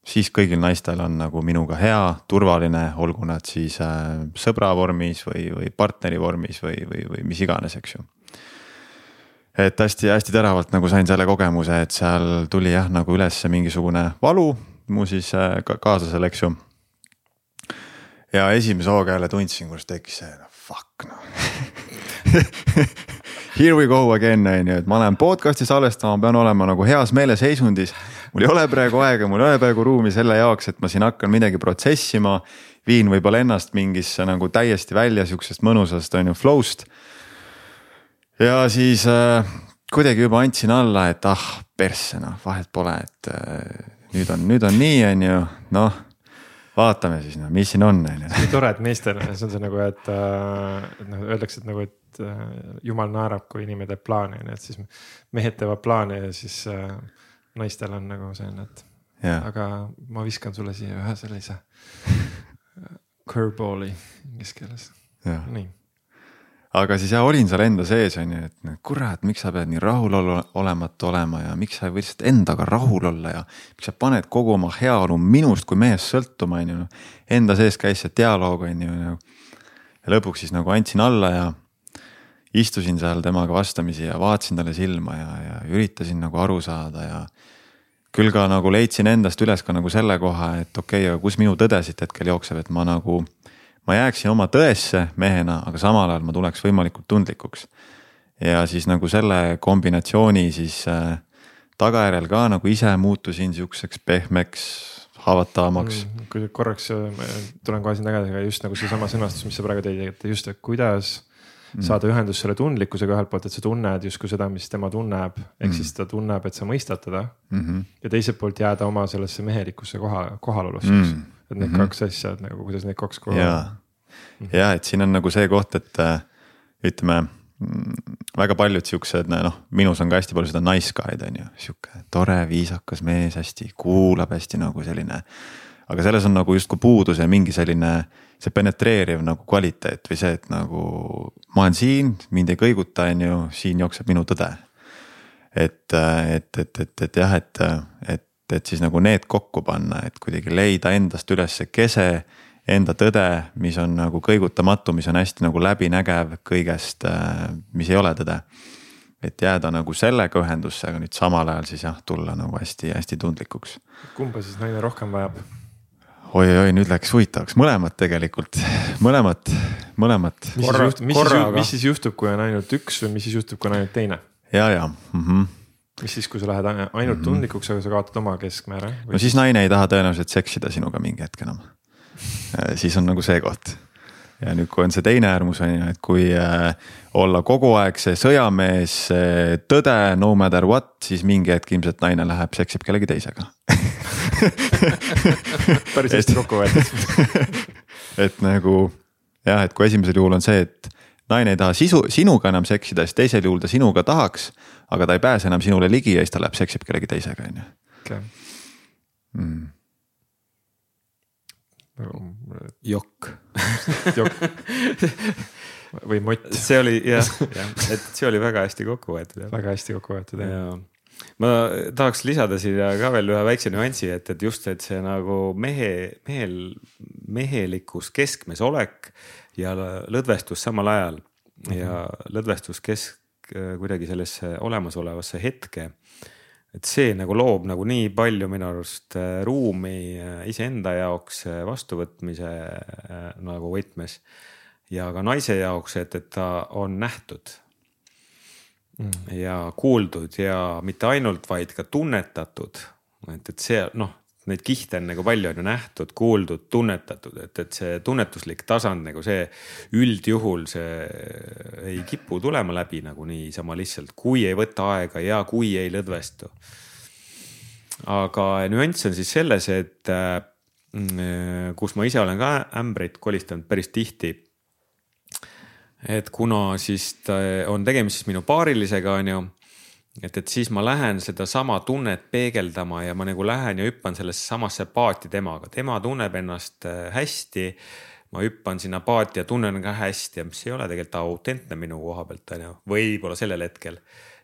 siis kõigil naistel on nagu minuga hea, turvaline, olgu nad siis äh, sõbra vormis või, või partneri vormis või, või, või mis iganes, eks ju. et hästi-hästi teravalt nagu sain selle kogemuse, et seal tuli jah, nagu üles mingisugune valu mu siis äh, ka kaaslasel, eks ju. ja esimese hooga jälle tundsin, kuidas tekkis see no, fuck noh Here we go again on ju, et ma lähen podcast'i salvestama, pean olema nagu heas meeleseisundis. Mul ei ole praegu aega, mul ei ole praegu ruumi selle jaoks, et ma siin hakkan midagi protsessima. viin võib-olla ennast mingisse nagu täiesti välja sihukesest mõnusast on ju flow'st. ja siis äh, kuidagi juba andsin alla, et ah persse noh, vahet pole, et äh, nüüd on, nüüd on nii, on ju, noh vaatame siis noh, mis siin on, on ju. tore, et meestel, see on see nagu, et, äh, noh, öeldakse, et nagu, et äh, jumal naerab, kui inimene teeb plaane, on ju, et siis mehed teevad plaane ja siis äh, naistel on nagu selline, et yeah. aga ma viskan sulle siia ühe sellise curveball'i inglise keeles, nii aga siis jah, olin seal enda sees on ju, et kurat, miks sa pead nii rahulolematu olema ja miks sa ei või lihtsalt endaga rahul olla ja. miks sa paned kogu oma heaolu minust kui mehest sõltuma, on ju. Enda sees käis see dialoog on ju. ja lõpuks siis nagu andsin alla ja istusin seal temaga vastamisi ja vaatasin talle silma ja, ja üritasin nagu aru saada ja. Küll ka nagu leidsin endast üles ka nagu selle koha, et okei okay,, aga kus minu tõde siit hetkel jookseb, et ma nagu ma jääksin oma tõesse mehena, aga samal ajal ma tuleks võimalikult tundlikuks. ja siis nagu selle kombinatsiooni siis äh, tagajärjel ka nagu ise muutusin sihukeseks pehmeks, haavatavamaks mm,. kui korraks tulen kohe siin tagasi, aga just nagu seesama sõnastus, mis sa praegu tõid, et just, et kuidas. Saada ühendust selle tundlikkusega ühelt poolt, et sa tunned justkui seda, mis tema tunneb, ehk mm. siis ta tunneb, et sa mõistad teda mm. -hmm. ja teiselt poolt jääda oma sellesse mehelikkusse koha, kohalolusse mm., et need mm -hmm. kaks asja, et nagu kuidas need kaks koha. ja, ja et siin on nagu see koht, et äh, ütleme mm, väga paljud siuksed, noh, minus on ka hästi palju seda nice guy'd on ju, sihuke tore, viisakas mees, hästi kuulab hästi nagu selline. Aga selles on nagu justkui puudus ja mingi selline see penetreeriv nagu kvaliteet või see, et nagu ma olen siin, mind ei kõiguta, on ju, siin jookseb minu tõde. et, et, et, et, et jah, et, et, et siis nagu need kokku panna, et kuidagi leida endast üles see kese, enda tõde, mis on nagu kõigutamatu, mis on hästi nagu läbinägev kõigest, mis ei ole tõde et jääda nagu sellega ühendusse, aga nüüd samal ajal siis jah, tulla nagu hästi-hästi tundlikuks. kumba siis naine rohkem vajab? Oi-oi, nüüd läks huvitavaks, mõlemad tegelikult, mõlemad, mõlemad. mis siis juhtub, mis, siis, mis siis juhtub, kui on ainult üks või mis siis juhtub, kui on ainult teine? ja, ja mm. -hmm. mis siis, kui sa lähed ainult mm -hmm. tundlikuks, aga sa kaotad oma keskmäära? no siis naine ei taha tõenäoliselt seksida sinuga mingi hetk enam siis on nagu see koht ja nüüd, kui on see teine äärmus on ju, et kui äh, olla kogu aeg see sõjamees, tõde, no matter what, siis mingi hetk ilmselt naine läheb, seksib kellegi teisega päris hästi kokku võetud et nagu jah, et kui esimesel juhul on see, et naine ei taha sisu, sinuga enam seksida, siis teisel juhul ta sinuga tahaks, aga ta ei pääse enam sinule ligi ja siis ta läheb seksib kellegi teisega, on ju. Mm. jokk jokk või mott. see oli jah, jah, et see oli väga hästi kokku võetud. väga hästi kokku võetud jah ja ma tahaks lisada siia ka veel ühe väikse nüansi, et, et just, et see nagu mehe, mehel, mehelikkus keskmes olek ja lõdvestus samal ajal mm -hmm. ja lõdvestus kesk, kuidagi sellesse olemasolevasse hetke. et see nagu loob nagu nii palju minu arust äh, ruumi äh, iseenda jaoks äh, vastuvõtmise nagu võtmes ja ka naise jaoks, et, et ta on nähtud mm. ja kuuldud ja mitte ainult, vaid ka tunnetatud. et, et see noh, neid kihte on nagu palju on ju nähtud, kuuldud, tunnetatud, et, et see tunnetuslik tasand nagu see üldjuhul see ei kipu tulema läbi nagu niisama lihtsalt, kui ei võta aega ja kui ei lõdvestu. aga nüanss on siis selles, et äh, kus ma ise olen ka ämbreid kolistanud päris tihti et kuna siis on tegemist siis minu paarilisega, on ju. et, et siis ma lähen sedasama tunnet peegeldama ja ma nagu lähen ja hüppan sellesse samasse paati temaga, tema tunneb ennast äh, hästi. ma hüppan sinna paati ja tunnen ka hästi mis ei ole tegelikult autentne minu koha pealt, on ju, võib-olla sellel hetkel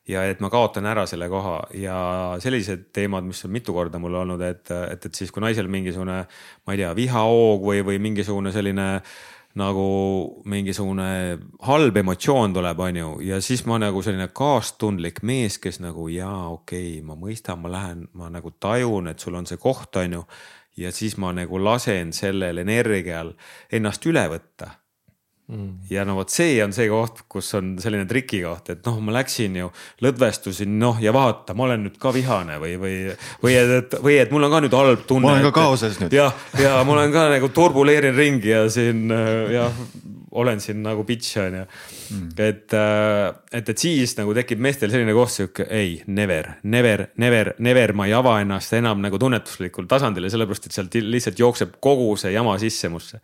ja et ma kaotan ära selle koha ja sellised teemad, mis on mitu korda mul olnud, et, et, et siis kui naisel mingisugune, ma ei tea, vihahoog või, või mingisugune selline äh, nagu mingisugune halb emotsioon tuleb, on ju, ja siis ma nagu selline kaastundlik mees, kes nagu jaa, okei okay,, ma mõistan, ma lähen, ma nagu tajun, et sul on see koht, on ju. ja siis ma nagu lasen sellel energial ennast üle võtta Mm. ja no vot see on see koht, kus on selline trikikoht, et noh, ma läksin ju, lõdvestusin, noh ja vaata, ma olen nüüd ka vihane või, või, või et, või et mul on ka nüüd halb tunne. ma olen ka kaoses nüüd. jah, ja ma olen ka nagu turbuleerin ringi ja siin jah, olen siin nagu bitch on ju mm.. et, äh, et, et siis nagu tekib meestel selline koht sihuke ei, never, never, never, never, ma ei ava ennast enam nagu tunnetuslikul tasandil ja sellepärast, et sealt lihtsalt jookseb kogu see jama sisse musse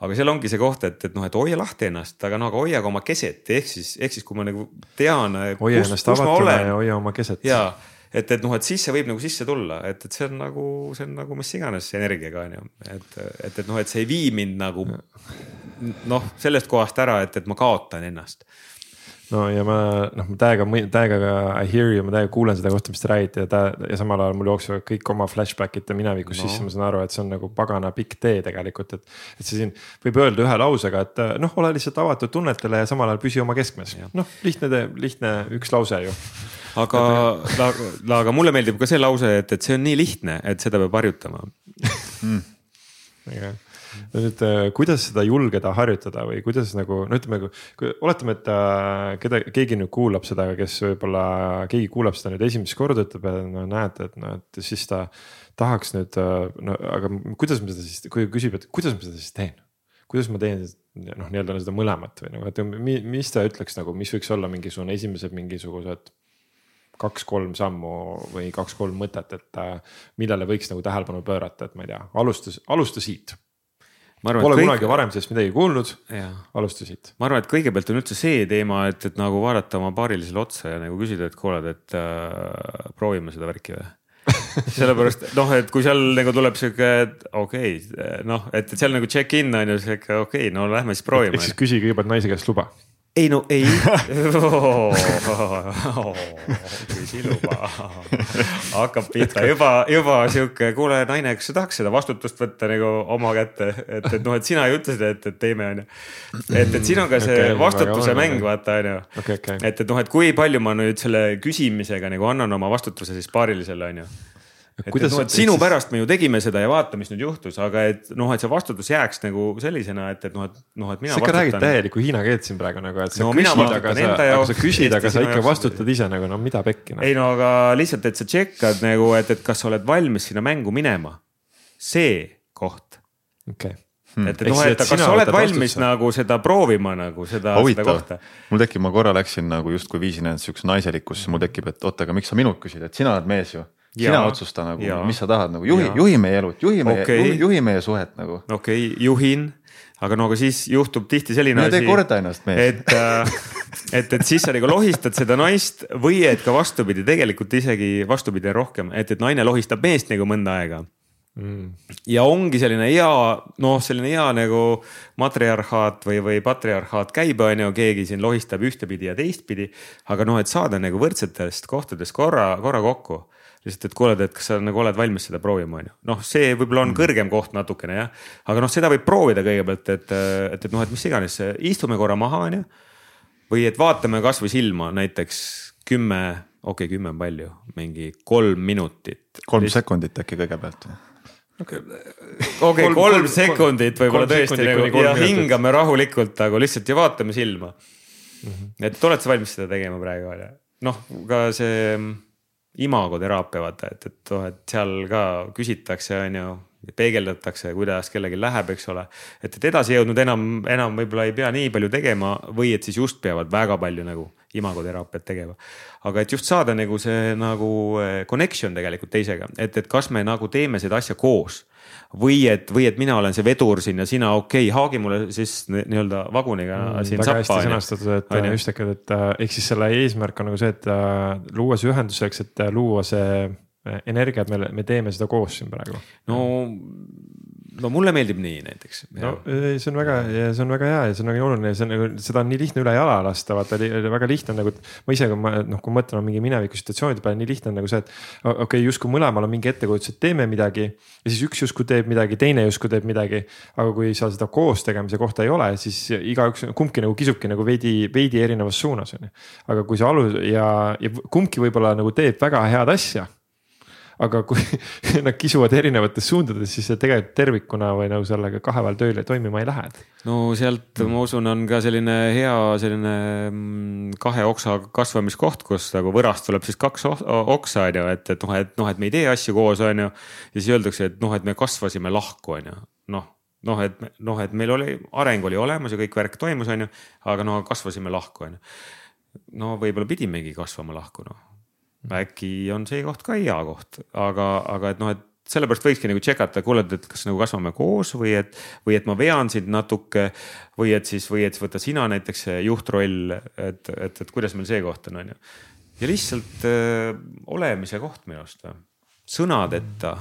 aga seal ongi see koht, et, et noh, et hoia lahti ennast, aga no aga hoia ka oma keset, ehk siis, ehk siis kui ma nagu tean. hoia ennast avatuna ja hoia oma keset. ja, et, et noh, et siis see võib nagu sisse tulla, et, et see on nagu, see on nagu mis iganes energiaga on ju, et, et, et noh, et see ei vii mind nagu noh, sellest kohast ära, et, et ma kaotan ennast no ja ma noh, täiega, täiega I hear you, ma täiega kuulen seda kohta, mis te räägite ja ta ja samal ajal mul jooksevad kõik oma flashback'id ja minevikus no. sisse, ma saan aru, et see on nagu pagana pikk tee tegelikult, et. et see siin võib öelda ühe lausega, et noh, ole lihtsalt avatud tunnetele ja samal ajal püsi oma keskmes, noh lihtne tee, lihtne üks lause ju aga, aga mulle meeldib ka see lause, et, et see on nii lihtne, et seda peab harjutama mm.. väga hea nüüd äh, kuidas seda julgeda harjutada või kuidas nagu no ütleme, kui oletame, et äh, keda, keegi nüüd kuulab seda, kes võib-olla, keegi kuulab seda nüüd esimest korda, ütleb, et no näed, et noh, et siis ta tahaks nüüd, äh, no aga kuidas ma seda siis, kui küsib, et kuidas ma seda siis teen? kuidas ma teen noh, nii-öelda seda mõlemat või nagu, et mis ta ütleks nagu, mis võiks olla mingisugune esimesed mingisugused kaks-kolm sammu või kaks-kolm mõtet, et millele võiks nagu tähelepanu pöörata, et ma ei tea, alustas, alusta siit Arvan, Pole kõik... kunagi varem sellest midagi kuulnud, alusta siit. ma arvan, et kõigepealt on üldse see teema, et, et nagu vaadata oma paarilisele otsa ja nagu küsida, et kuule, et äh, proovime seda värki või sellepärast noh, et kui seal nagu tuleb sihuke, et okei okay,, noh, et seal nagu check-in on ju sihuke okei okay,, no lähme siis proovime. ehk siis küsi kõigepealt naise käest luba ei no ei oh,. küsi luba. hakkab pihta juba, juba sihuke, kuule naine, kas sa tahaks seda vastutust võtta nagu oma kätte, et, et noh, et sina ju ütlesid, et, et teeme, on ju. et, et siin on ka see okay, vastutuse mäng, vaata, on ju. et, et noh, et kui palju ma nüüd selle küsimisega nagu annan oma vastutuse siis paarilisele, on ju Kuidas, et noh, et sinu siis... pärast me ju tegime seda ja vaata, mis nüüd juhtus, aga et noh, et see vastutus jääks nagu sellisena, et, et noh, et noh, et mina. sa ikka räägid täielikku hiina keelt siin praegu nagu, et sa no, küsid, aga sa, aga sa küsid, aga sa ikka vastutad ise nagu no mida pekki no.. ei no aga lihtsalt, et sa tšekkad nagu, et, et kas sa oled valmis sinna mängu minema. see koht. okei okay Hmm. et, et noh, et kas sa oled valmis vastutsa. nagu seda proovima nagu seda, seda kohta? mul tekib, ma korra läksin nagu justkui viisin ennast siukse naiselikkusse, mul tekib, et oota, aga miks sa minult küsid, et sina oled mees ju sina otsusta nagu, mis sa tahad nagu juhi, juhi meie elu, juhi meie okay., juhi, juhi meie suhet nagu. okei okay,, juhin, aga no aga siis juhtub tihti selline asi. korda ennast mees. et äh, et, et siis sa nagu lohistad seda naist või et ka vastupidi, tegelikult isegi vastupidi rohkem, et, et naine lohistab meest nagu mõnda aega mm.. ja ongi selline hea, noh, selline hea nagu matriarhaat või, või patriarhaat käib, on ju, keegi siin lohistab ühtepidi ja teistpidi. aga noh, et saada nagu võrdsetest kohtadest korra, korra kokku lihtsalt, et kuuled, et kas sa nagu oled valmis seda proovima, on ju. noh, see võib-olla on mm. kõrgem koht natukene jah, aga noh, seda võib proovida kõigepealt, et, et, et noh, et mis iganes, istume korra maha, on ju. või et vaatame kasvõi silma näiteks kümme, okei okay,, kümme on palju, mingi kolm minutit. kolm List... sekundit äkki kõigepealt okei okay, kolm, kolm sekundit võib-olla tõesti nagu ja hingame rahulikult nagu lihtsalt ja vaatame silma mm. -hmm. et oled sa valmis seda tegema praegu on ju, noh ka see imagoteraapia vaata, et, et noh, et seal ka küsitakse, on ju, peegeldatakse, kuidas kellelgi läheb, eks ole. et, et edasi jõudnud enam, enam võib-olla ei pea nii palju tegema või et siis just peavad väga palju nagu imagoteraapiat tegema. aga et just saada nagu see nagu eh, connection tegelikult teisega, et, et kas me nagu teeme seda asja koos või et, või et mina olen see vedur siin ja sina okei okay,, haagi mulle siis nii-öelda vaguniga mm, siin väga sappa. väga hästi sõnastatud, et Aine. just, et äh, ehk siis selle eesmärk on nagu see, et äh, luua see ühendus selleks, et luua see energia, et me, me teeme seda koos siin praegu. no no mulle meeldib nii näiteks. no see on väga, see on väga hea ja see on väga oluline ja see on nagu, seda on nii lihtne üle jala lasta, vaata väga lihtne nagu. ma ise, kui ma noh, kui mõtlen mingi mineviku situatsioonide peale, nii lihtne on nagu see, et okei okay,, justkui mõlemal on mingi ettekujutus, et teeme midagi. ja siis üks justkui teeb midagi, teine justkui teeb midagi. aga kui sa seda koos tegemise kohta ei ole, siis igaüks, kumbki nagu kisubki nagu veidi, veidi erinevas suunas on ju. aga kui sa alu- ja, ja kumbki võib-olla nagu teeb väga head asja aga kui nad kisuvad erinevates suundades, siis see tegelikult tervikuna või nagu sellega kahe vahel tööle toimima ei lähe. no sealt mm. ma usun, on ka selline hea selline mm, kahe oksa kasvamiskoht, kus nagu võrast tuleb siis kaks oksa on ju, et, et noh, et noh, et me ei tee asju koos, on ju. ja siis öeldakse, et noh, et me kasvasime lahku, on ju, noh noh, et noh, et meil oli, areng oli olemas ja kõik värk toimus, on ju, aga no kasvasime lahku, on ju. no võib-olla pidimegi kasvama lahku, noh äkki on see koht ka hea koht, aga, aga et noh, et sellepärast võikski nagu check ata, kuule, et kas nagu kasvame koos või et, või et ma vean sind natuke. või et siis, või et võta sina näiteks see juhtroll, et, et, et kuidas meil see koht on, on ju. ja lihtsalt öö, äh, olemise koht minu arust sõnadeta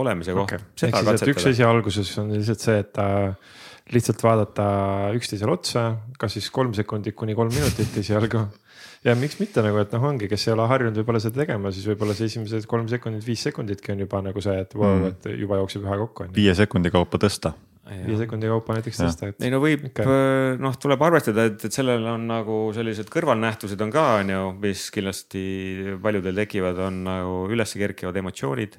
olemise koht okay.. üks asi alguses on lihtsalt see, et äh, lihtsalt vaadata üksteisele otsa, kas siis kolm sekundit kuni kolm minutit esialgu ja miks mitte nagu, et noh, ongi, kes ei ole harjunud võib-olla seda tegema, siis võib-olla see esimesed kolm sekundit, viis sekunditki on juba nagu see, et vau wow, mm., et juba jookseb ühe kokku. viie sekundi kaupa tõsta. viie sekundi kaupa näiteks ja. tõsta. ei no võib okay., äh, noh, tuleb arvestada, et, et sellel on nagu sellised kõrvalnähtused on ka, on ju, mis kindlasti paljudel tekivad, on nagu üles kerkivad emotsioonid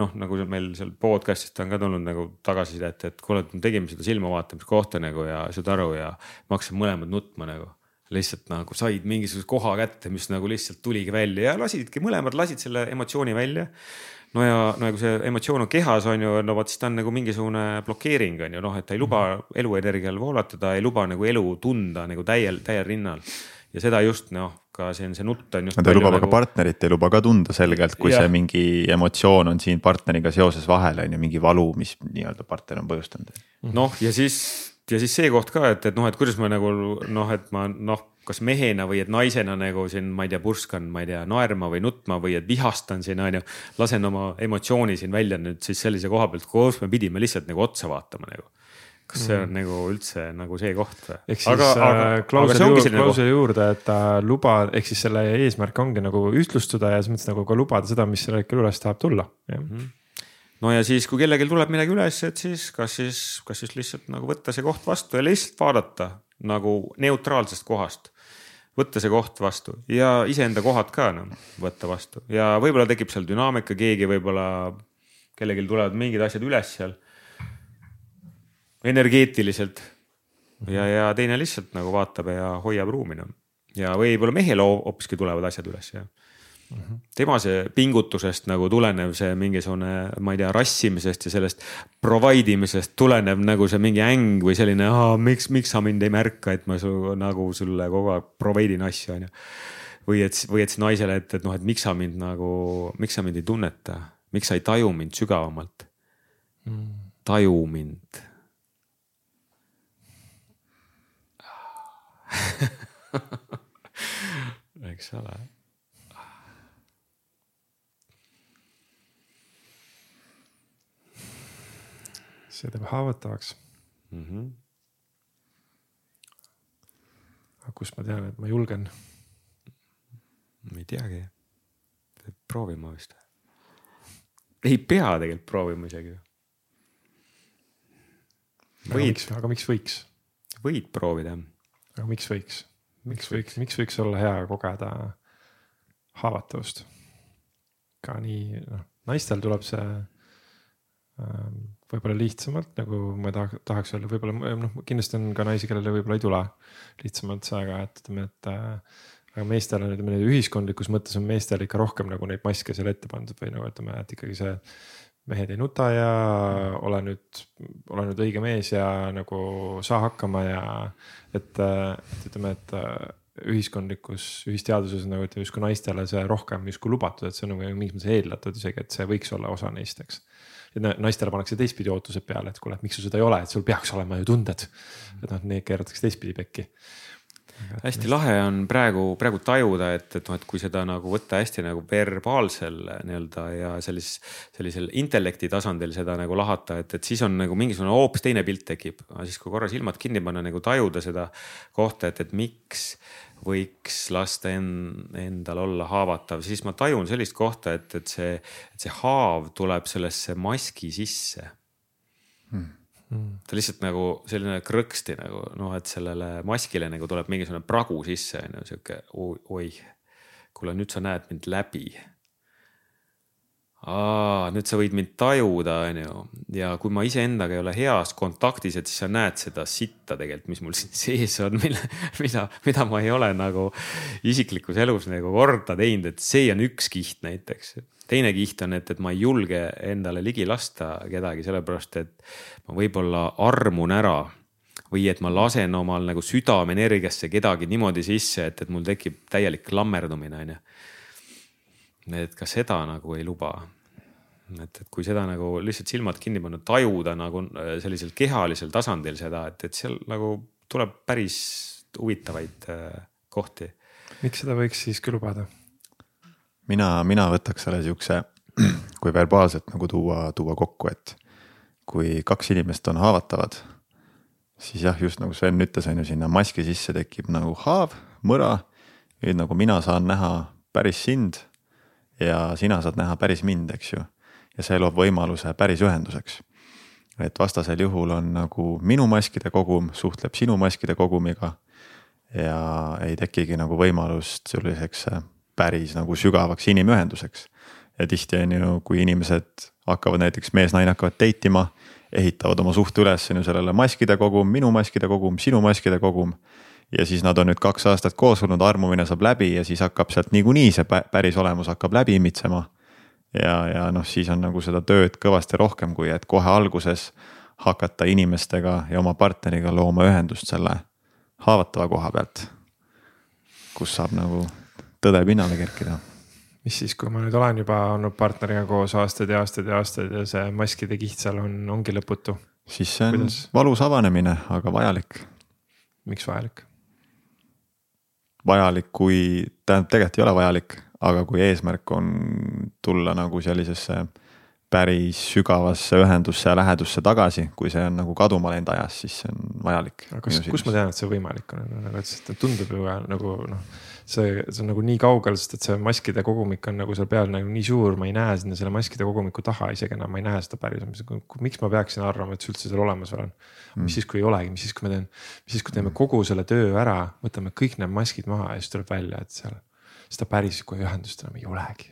noh, nagu meil seal podcast'ist on ka tulnud nagu tagasisidet, et kuule, et me tegime seda silmavaatamiskohta nagu ja saad aru ja me hakkasime mõlemad nutma nagu lihtsalt nagu said mingisuguse koha kätte, mis nagu lihtsalt tuligi välja ja lasidki, mõlemad lasid selle emotsiooni välja. no ja no ja kui see emotsioon on kehas, on ju, no vot siis ta on nagu mingisugune blokeering on ju noh, et ta ei luba eluenergial voolatada, ei luba nagu elu tunda nagu täiel, täiel rinnal. ja seda just noh, ka see on see nutt on just. ta ei luba nagu... ka partnerit, ei luba ka tunda selgelt, kui ja. see mingi emotsioon on siin partneriga seoses vahel on ju mingi valu, mis nii-öelda partner on põhjustanud. noh, ja siis ja siis see koht ka, et, et noh, et kuidas ma nagu noh, et ma noh, kas mehena või et naisena nagu siin, ma ei tea, purskan, ma ei tea, naerma või nutma või et vihastan siin on ju. lasen oma emotsiooni siin välja nüüd siis sellise koha pealt, kus me pidime lihtsalt nagu otsa vaatama nagu kas see on mm. nagu üldse nagu see koht või? ehk siis aga, aga, äh, klausel juurde, klausel juurde, et ta luba, ehk siis selle eesmärk ongi nagu ühtlustuda ja selles mõttes nagu ka lubada seda, mis sellel hetkel üles tahab tulla, jah mm -hmm no ja siis, kui kellelgi tuleb midagi üles, et siis kas siis, kas siis lihtsalt nagu võtta see koht vastu ja lihtsalt vaadata nagu neutraalsest kohast. võtta see koht vastu ja iseenda kohad ka noh, võtta vastu ja võib-olla tekib seal dünaamika, keegi võib-olla, kellelgi tulevad mingid asjad üles seal. Energeetiliselt. Ja, ja teine lihtsalt nagu vaatab ja hoiab ruumi noh. ja võib-olla mehel hoopiski tulevad asjad üles ja tema see pingutusest nagu tulenev see mingisugune, ma ei tea, rassimisest ja sellest provide imisest tulenev nagu see mingi äng või selline, miks, miks sa mind ei märka, et ma su, nagu sulle kogu aeg provide in asju, onju. või et, või et siis naisele, et, et noh, et miks sa mind nagu, miks sa mind ei tunneta, miks sa ei taju mind sügavamalt? Mm.. taju mind eks ole see teeb haavatavaks mm. -hmm. aga kust ma tean, et ma julgen? ei teagi, peab proovima vist. ei pea tegelikult proovima isegi. võid, aga miks võiks? võid proovida. Aga miks võiks, miks võiks, miks võiks olla hea kogeda haavatavust? ka nii, noh, naistel tuleb see ähm, võib-olla lihtsamalt, nagu ma tahaks, tahaks öelda, võib-olla noh, kindlasti on ka naisi, kellele võib-olla ei tule lihtsamalt see, aga et ütleme, et äh,. aga meestel on, ütleme ühiskondlikus mõttes on meestel ikka rohkem nagu neid maske seal ette pandud või nagu ütleme, et ikkagi see. Mehed ei nuta ja ole nüüd, ole nüüd õige mees ja nagu saa hakkama ja et, et ütleme, et ühiskondlikus, ühisteaduses nagu ütleme justkui naistele see rohkem justkui lubatud, et see on nagu mingis mõttes eeldatud isegi, et see võiks olla osa neist, eks ja naistele pannakse teistpidi ootused peale, et kuule, et miks sul seda ei ole, et sul peaks olema ju tunded. et noh, need keeratakse teistpidi pekki. Hästi lahe on praegu, praegu tajuda, et, et noh, et kui seda nagu võtta hästi nagu verbaalsel nii-öelda ja sellis, sellisel intellekti tasandil seda nagu lahata, et, et siis on nagu mingisugune hoopis teine pilt tekib. aga siis, kui korra silmad kinni panna, nagu tajuda seda kohta, et, et miks võiks lasta en, endal olla haavatav, siis ma tajun sellist kohta, et, et see, et see haav tuleb sellesse maski sisse. Hmm ta lihtsalt nagu selline krõksti nagu noh, et sellele maskile nagu tuleb mingisugune pragu sisse on ju sihuke oih. kuule, nüüd sa näed mind läbi. Aa, nüüd sa võid mind tajuda, on ju, ja kui ma iseendaga ei ole heas kontaktis, et siis sa näed seda sitta tegelikult, mis mul siin sees on, mille, mida, mida ma ei ole nagu isiklikus elus nagu korda teinud, et see on üks kiht näiteks teine kiht on, et, et ma ei julge endale ligi lasta kedagi, sellepärast et ma võib-olla armun ära või et ma lasen omal nagu südamenergiasse kedagi niimoodi sisse, et, et mul tekib täielik klammerdumine, on ju. et ka seda nagu ei luba. et, et kui seda nagu lihtsalt silmad kinni panna, tajuda nagu äh, sellisel kehalisel tasandil seda, et, et seal nagu tuleb päris huvitavaid äh, kohti. miks seda võiks siiski lubada? Mina, mina võtaks selle siukse, kui verbaalselt nagu tuua, tuua kokku, et kui kaks inimest on haavatavad, siis jah, just nagu Sven ütles, on ju, sinna maski sisse tekib nagu haav, mõra. nüüd nagu mina saan näha päris sind ja sina saad näha päris mind, eks ju. ja see loob võimaluse päris ühenduseks. et vastasel juhul on nagu minu maskide kogum suhtleb sinu maskide kogumiga ja ei tekigi nagu võimalust selliseks päris nagu sügavaks inimühenduseks. ja tihti on ju, kui inimesed hakkavad näiteks mees-naine hakkavad date ima, ehitavad oma suhte üles on ju sellele maskide kogum, minu maskide kogum, sinu maskide kogum. ja siis nad on nüüd kaks aastat koos olnud, armumine saab läbi ja siis hakkab sealt niikuinii see päris olemus hakkab läbi imitsema. ja, ja noh, siis on nagu seda tööd kõvasti rohkem, kui et kohe alguses hakata inimestega ja oma partneriga looma ühendust selle haavatava koha pealt. kus saab nagu tõde pinnale kerkida. mis siis, kui ma nüüd olen juba olnud partneriga koos aastaid ja aastaid ja aastaid ja see maskide kiht seal on, ongi lõputu. siis see on Kuidas? valus avanemine, aga vajalik. miks vajalik? vajalik, kui, tähendab, tegelikult ei ole vajalik, aga kui eesmärk on tulla nagu sellisesse päris sügavasse ühendusse ja lähedusse tagasi, kui see on nagu kaduma läinud ajas, siis see on vajalik. aga kus, kus ma tean, et see võimalik on, nagu, et tundub ju nagu noh see, see on nagu nii kaugel, sest et see maskide kogumik on nagu seal peal nagu nii suur, ma ei näe sinna selle maskide kogumiku taha isegi enam, ma ei näe seda päriselt. miks ma peaksin arvama, et see üldse seal olemas on? mis mm. siis, kui ei olegi, mis siis, kui ma teen, mis siis, kui teeme kogu selle töö ära, võtame kõik need maskid maha ja siis tuleb välja, et seal seda pärislikku ühendust enam ei olegi.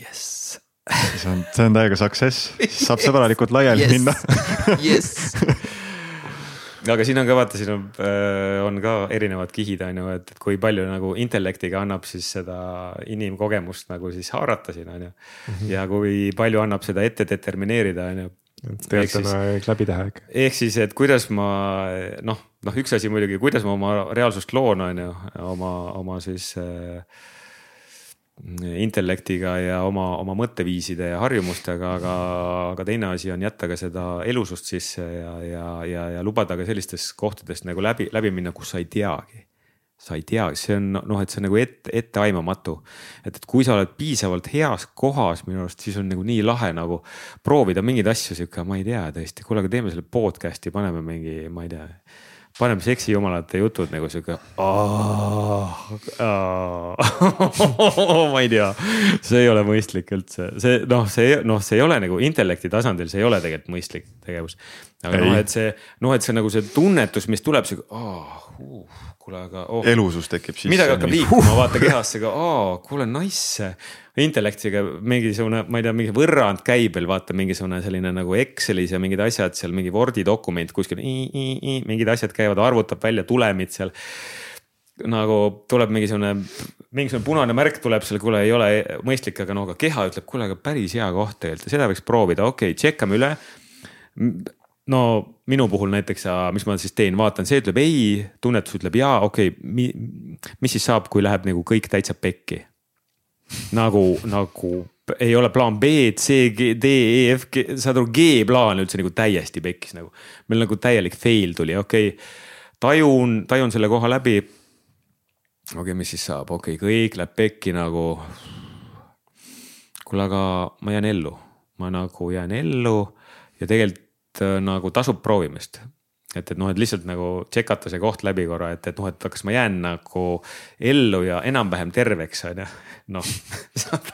jess see on, see on täiega success, saab sõbralikult laiali yes. minna jess aga siin on ka vaata, siin on, äh, on ka erinevad kihid on ju, et, kui palju nagu intellektiga annab siis seda inimkogemust nagu siis haarata siin on ju. Mhm. ja kui palju annab seda ette determineerida on ju. on aeg läbi teha ikka. ehk siis, et kuidas ma noh, noh, üks asi muidugi, kuidas ma oma reaalsust loon, on ju, oma, oma siis äh, intellektiga ja oma, oma mõtteviiside ja harjumustega, aga, aga teine asi on jätta ka seda elusust sisse ja, ja, ja, ja lubada ka sellistest kohtadest nagu läbi, läbi minna, kus sa ei teagi. sa ei tea, see on noh, et see on nagu ette, etteaimamatu. et, et kui sa oled piisavalt heas kohas minu arust, siis on nagu nii lahe nagu proovida mingeid asju sihuke, ma ei tea tõesti, kuule, aga teeme selle podcast'i, paneme mingi, ma ei tea paneme seksijumalate jutud nagu sihuke. ma ei tea, see ei ole mõistlik üldse, see noh, see noh, see ei ole nagu intellekti tasandil, see ei ole tegelikult mõistlik tegevus. aga noh, et see noh, et see nagu see tunnetus, mis tuleb sihuke uh, kuule, aga oh.. elusus tekib sisse. midagi hakkab liikuma, vaata kehasse ka, aa, kuule, nice. intellektiga mingisugune, ma ei tea, mingi võrrand käibel, vaata mingisugune selline nagu Excelis ja mingid asjad seal, mingi Wordi dokument kuskil, mingid asjad käivad, arvutab välja tulemid seal nagu tuleb mingisugune, mingisugune punane märk tuleb seal, kuule, ei ole mõistlik, aga no aga keha ütleb, kuule, aga päris hea koht tegelikult ja seda võiks proovida, okei okay,, tšekkame üle no minu puhul näiteks, mis ma siis teen, vaatan, see ütleb ei, tunnetus ütleb jaa, okei okay,, mi, mis siis saab, kui läheb nagu kõik täitsa pekki? nagu, nagu ei ole plaan B, C, G, D, E, F, G, saad aru, G-plaan üldse nagu täiesti pekkis nagu. meil nagu täielik fail tuli, okei okay.. tajun, tajun selle koha läbi, okei okay,, mis siis saab, okei okay,, kõik läheb pekki nagu. kuule, aga ma jään ellu, ma nagu jään ellu ja tegelikult nagu tasub proovimist. Et, et noh, et lihtsalt nagu check ata see koht läbi korra, et, et noh, et kas ma jään nagu ellu ja enam-vähem terveks, on ju, noh.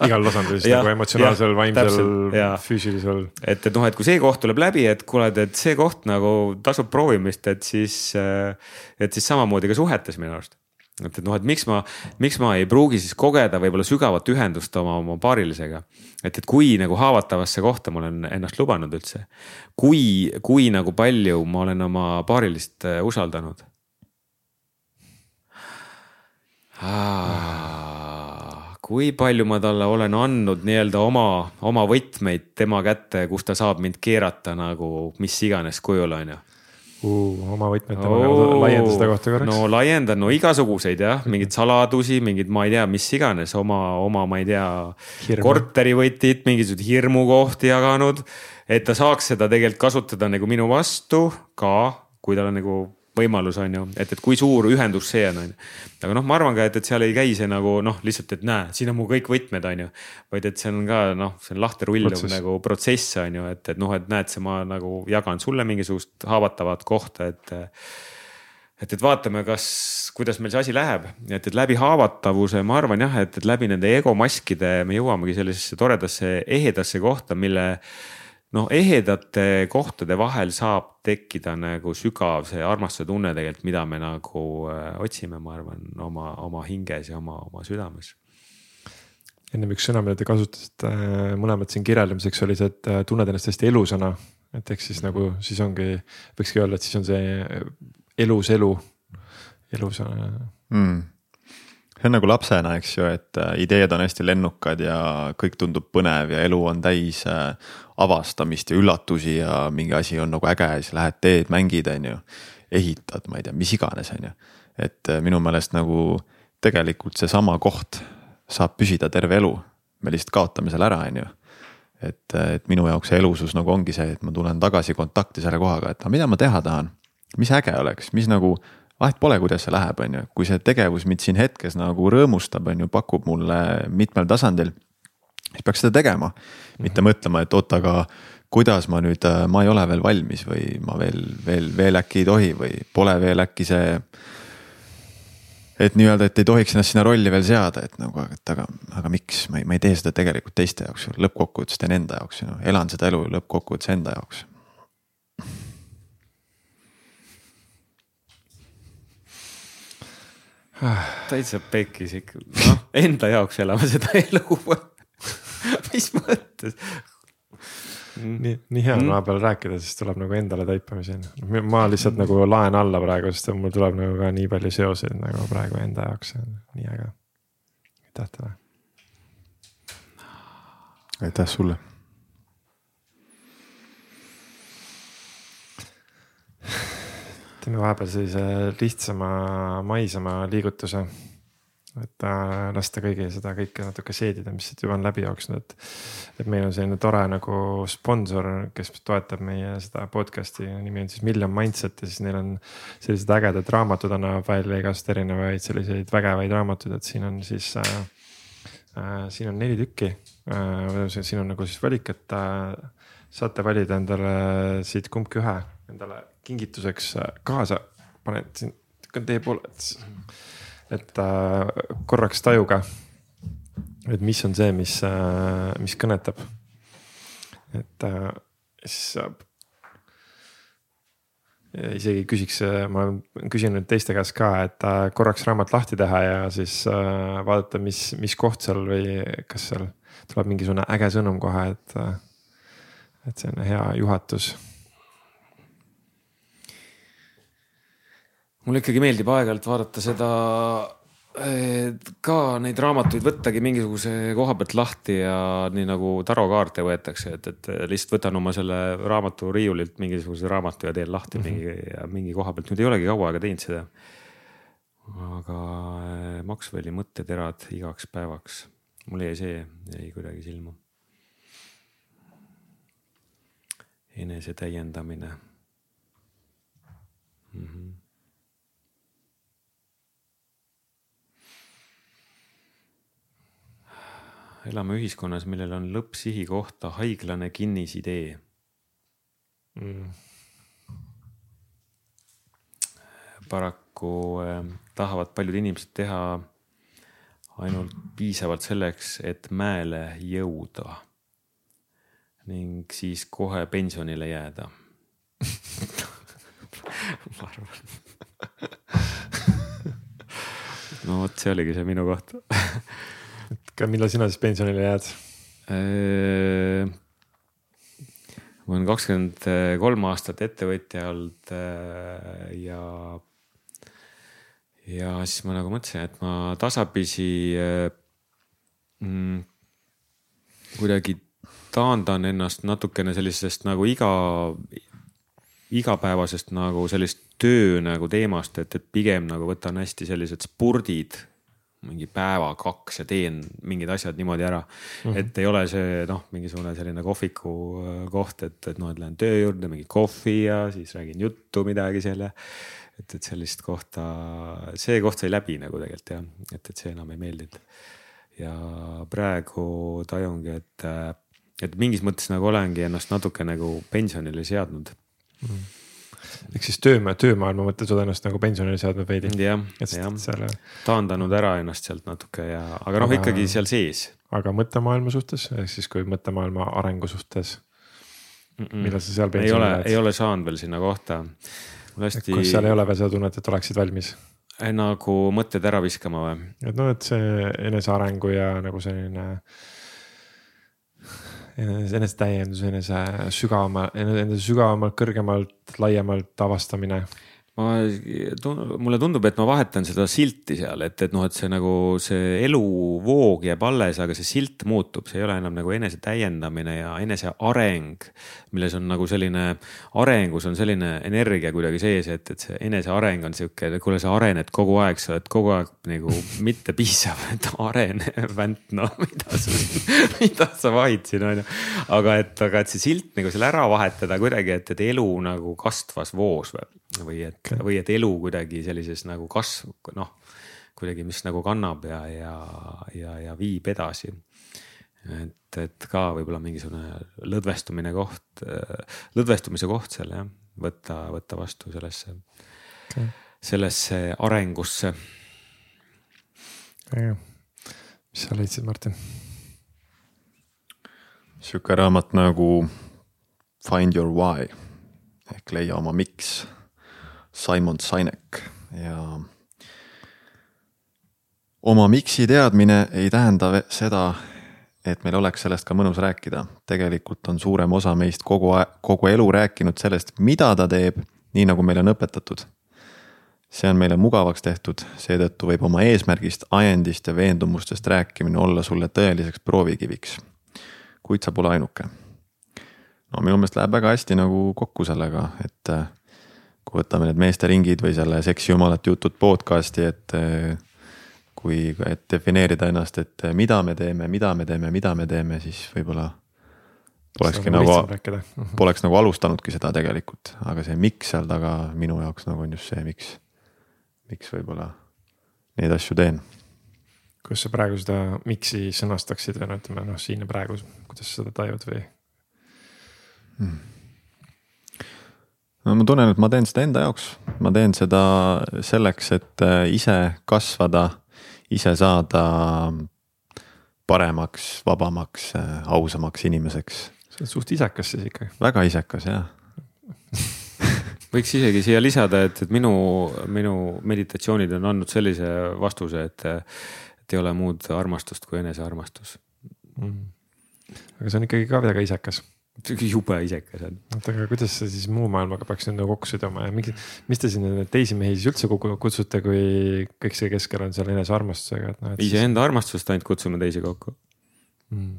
Igal tasandil siis nagu emotsionaalsel, vaimsel, füüsilisel. et, et noh, et kui see koht tuleb läbi, et kuule, et see koht nagu tasub proovimist, et siis, et siis samamoodi ka suhetes minu arust et, et noh, et miks ma, miks ma ei pruugi siis kogeda võib-olla sügavat ühendust oma, oma paarilisega. et, et kui nagu haavatavasse kohta ma olen ennast lubanud üldse. kui, kui nagu palju ma olen oma paarilist äh, usaldanud. kui palju ma talle olen andnud nii-öelda oma, oma võtmeid tema kätte, kus ta saab mind keerata nagu mis iganes kujul, on ju uh,. oma võtmete oh, laienda seda kohta korraks. no laiendan, no igasuguseid jah, mingeid saladusi, mingeid, ma ei tea, mis iganes oma, oma, ma ei tea, korterivõtit, mingisuguseid hirmukohti jaganud. et ta saaks seda tegelikult kasutada nagu minu vastu ka, kui tal on nagu võimalus, on ju, et, et kui suur ühendus see on, on ju. aga noh, ma arvan ka, et, et seal ei käi see nagu noh, lihtsalt, et näe, siin on mu kõik võtmed, on ju. vaid et see on ka noh, see on lahti rulluv nagu protsess on ju, et, et noh, et näed, see ma nagu jagan sulle mingisugust haavatavat kohta, et et, et vaatame, kas, kuidas meil see asi läheb, et, et läbi haavatavuse, ma arvan jah, et, et läbi nende egomaskide me jõuamegi sellisesse toredasse ehedasse kohta, mille noh, ehedate kohtade vahel saab tekkida nagu sügav see armastuse tunne tegelikult, mida me nagu äh, otsime, ma arvan, oma, oma hinges ja oma, oma südames. ennem üks sõna, mida te kasutasite äh, mõlemad siin kirjeldamiseks oli see, et äh, tunned ennast hästi elusana. et ehk siis nagu siis ongi, võikski öelda, et siis on see elus elu, elusana mm see on nagu lapsena, eks ju, et ideed on hästi lennukad ja kõik tundub põnev ja elu on täis avastamist ja üllatusi ja mingi asi on nagu äge ja siis lähed teed, mängid, on ju. ehitad, ma ei tea, mis iganes, on ju. et äh, minu meelest nagu tegelikult seesama koht saab püsida terve elu. me lihtsalt kaotame selle ära, on ju. et, äh, et minu jaoks see elusus nagu ongi see, et ma tulen tagasi kontakti selle kohaga, et aga mida ma teha tahan. mis äge oleks, mis nagu vahet pole, kuidas see läheb, on ju, kui see tegevus mind siin hetkes nagu rõõmustab, on ju, pakub mulle mitmel tasandil siis peaks seda tegema. mitte mm -hmm. mõtlema, et oot, aga kuidas ma nüüd, äh, ma ei ole veel valmis või ma veel, veel, veel äkki ei tohi või pole veel äkki see. et nii-öelda, et ei tohiks ennast sinna rolli veel seada, et nagu, et aga, aga miks ma ei, ma ei tee seda tegelikult teiste jaoks, lõppkokkuvõttes teen enda jaoks ju, elan seda elu lõppkokkuvõttes enda jaoks täitsa pekkis ikka, noh enda jaoks elame seda elu mis mõttes? nii, nii hea on mm. vahepeal rääkida, siis tuleb nagu endale taipamisi. ma lihtsalt nagu laen alla praegu, sest mul tuleb nagu ka nii palju seoseid nagu praegu enda jaoks, nii äge. aitäh teile. aitäh sulle. teeme vahepeal sellise lihtsama maisema liigutuse et äh, lasta kõigil seda kõike natuke seedida, mis siit juba on läbi jooksnud, et. et meil on selline tore nagu sponsor, kes toetab meie seda podcast'i, nimi on siis Million Mindset ja siis neil on. sellised ägedad raamatud annavad välja igast erinevaid selliseid vägevaid raamatuid, et siin on siis äh,. Äh, siin on neli tükki äh,, siin on nagu siis valik, et äh, saate valida endale siit kumbki ühe endale kingituseks äh, kaasa, panen siin, teie poole, et et äh, korraks tajuga, et mis on see, mis äh,, mis kõnetab. et äh, siis saab. isegi küsiks, ma olen küsinud teiste käest ka, et korraks raamat lahti teha ja siis vaadata, mis, mis koht seal või kas seal tuleb mingisugune äge sõnum kohe, et et see on hea juhatus mulle ikkagi meeldib aeg-ajalt vaadata seda, ka neid raamatuid võttagi mingisuguse koha pealt lahti ja nii nagu tarokaarte võetakse, et, et lihtsalt võtan oma selle raamatu riiulilt mingisuguse raamatu ja teen lahti mm -hmm. mingi ja mingi koha pealt, nüüd ei olegi kaua aega teinud seda. aga eh, Maxwelli mõtteterad igaks päevaks, mul jäi see, jäi kuidagi silma. enese täiendamine mm. -hmm elame ühiskonnas, millel on lõppsihi kohta haiglane kinnisidee. Mm.. paraku äh, tahavad paljud inimesed teha ainult piisavalt selleks, et mäele jõuda. ning siis kohe pensionile jääda. Ma arvan. No vot, see oligi see minu koht ka millal sina siis pensionile jääd? Äh, ma olen kakskümmend kolm aastat ettevõtja olnud äh, ja. ja siis ma nagu mõtlesin, et ma tasapisi äh, mm, kuidagi taandan ennast natukene sellisest nagu iga, igapäevasest nagu sellist töö nagu teemast, et, et pigem nagu võtan hästi sellised spurdid mingi päeva, kaks ja teen mingid asjad niimoodi ära mm. -hmm. et ei ole see noh, mingisugune selline kohviku äh, koht, et, et noh, et lähen töö juurde, mingi kohvi ja siis räägin juttu midagi selle. et, et sellist kohta, see koht sai läbi nagu tegelikult jah, et, et see enam ei meeldinud. ja praegu tajungi, et, äh, et mingis mõttes nagu olengi ennast natuke nagu pensionile seadnud mm. -hmm ehk siis töö, töömaailma mõttes oled ennast nagu pensionile seadnud veidi. jah, jah, selle... taandanud ära ennast sealt natuke ja, aga noh, ikkagi seal sees. aga mõttemaailma suhtes, ehk siis kui mõttemaailma arengu suhtes mm. -mm. millal sa seal pensionile lähed? ei ole saanud veel sinna kohta. Hästi... kas seal ei ole veel seda tunnet, et oleksid valmis? nagu mõtted ära viskama või? et noh, et see enesearengu ja nagu selline enesetäiendus, enese sügavama, enese sügavamalt, kõrgemalt, laiemalt avastamine ma, mulle tundub, et ma vahetan seda silti seal, et, et noh, et see nagu see eluvoog jääb alles, aga see silt muutub, see ei ole enam nagu enese täiendamine ja eneseareng. milles on nagu selline, arengus on selline energia kuidagi sees, et, et see eneseareng on sihuke, kuule, sa arened kogu aeg, sa oled kogu aeg nagu mitte piisav, et arene, vänt, noh, mida sa, mida sa vahid siin on ju. aga et, aga et see silt nagu selle ära vahetada kuidagi, et, et elu nagu kastvas voos või või et okay., või et elu kuidagi sellises nagu kasv, noh, kuidagi, mis nagu kannab ja, ja, ja, ja viib edasi. et, et ka võib-olla mingisugune lõdvestumine koht, lõdvestumise koht seal jah, võtta, võtta vastu sellesse okay., sellesse arengusse. mis sa leidsid, Martin? sihuke raamat nagu Find your why ehk leia oma miks Simon Sinek ja oma miksi teadmine ei tähenda seda, et meil oleks sellest ka mõnus rääkida. tegelikult on suurem osa meist kogu aeg, kogu elu rääkinud sellest, mida ta teeb, nii nagu meile on õpetatud. see on meile mugavaks tehtud, seetõttu võib oma eesmärgist, ajendist ja veendumustest rääkimine olla sulle tõeliseks proovikiviks. kuid sa pole ainuke. no minu meelest läheb väga hästi nagu kokku sellega, et kui võtame need meesteringid või selle seksi jumalate jutud podcast'i, et eh, kui, et defineerida ennast, et mida me teeme, mida me teeme, mida me teeme, siis võib-olla polekski nagu, mhm. poleks nagu alustanudki seda tegelikult, aga see miks seal taga minu jaoks nagu on just see, miks, miks võib-olla neid asju teen. kuidas sa praegu seda miks'i sõnastaksid või no ütleme noh, siin ja praegu, kuidas sa seda tajud või hmm.? Ma tunnen, et ma teen seda enda jaoks, ma teen seda selleks, et äh, ise kasvada, ise saada paremaks, vabamaks, äh, ausamaks inimeseks. sa oled suht isekas siis ikkagi. väga isekas jah. Võiks isegi siia lisada, et, et minu, minu meditatsioonid on andnud sellise vastuse, et, et ei ole muud armastust kui enesearmastus. Mm.. aga see on ikkagi ka väga isekas jube isekas on. oota, aga kuidas sa siis muu maailmaga peaks nüüd nagu kokku siduma ja miks, mis te sinna teisi mehi siis üldse kokku kutsute, kui kõik see keskel on seal enesearmastusega, et noh. iseenda siis... armastust ainult kutsume teisi kokku mm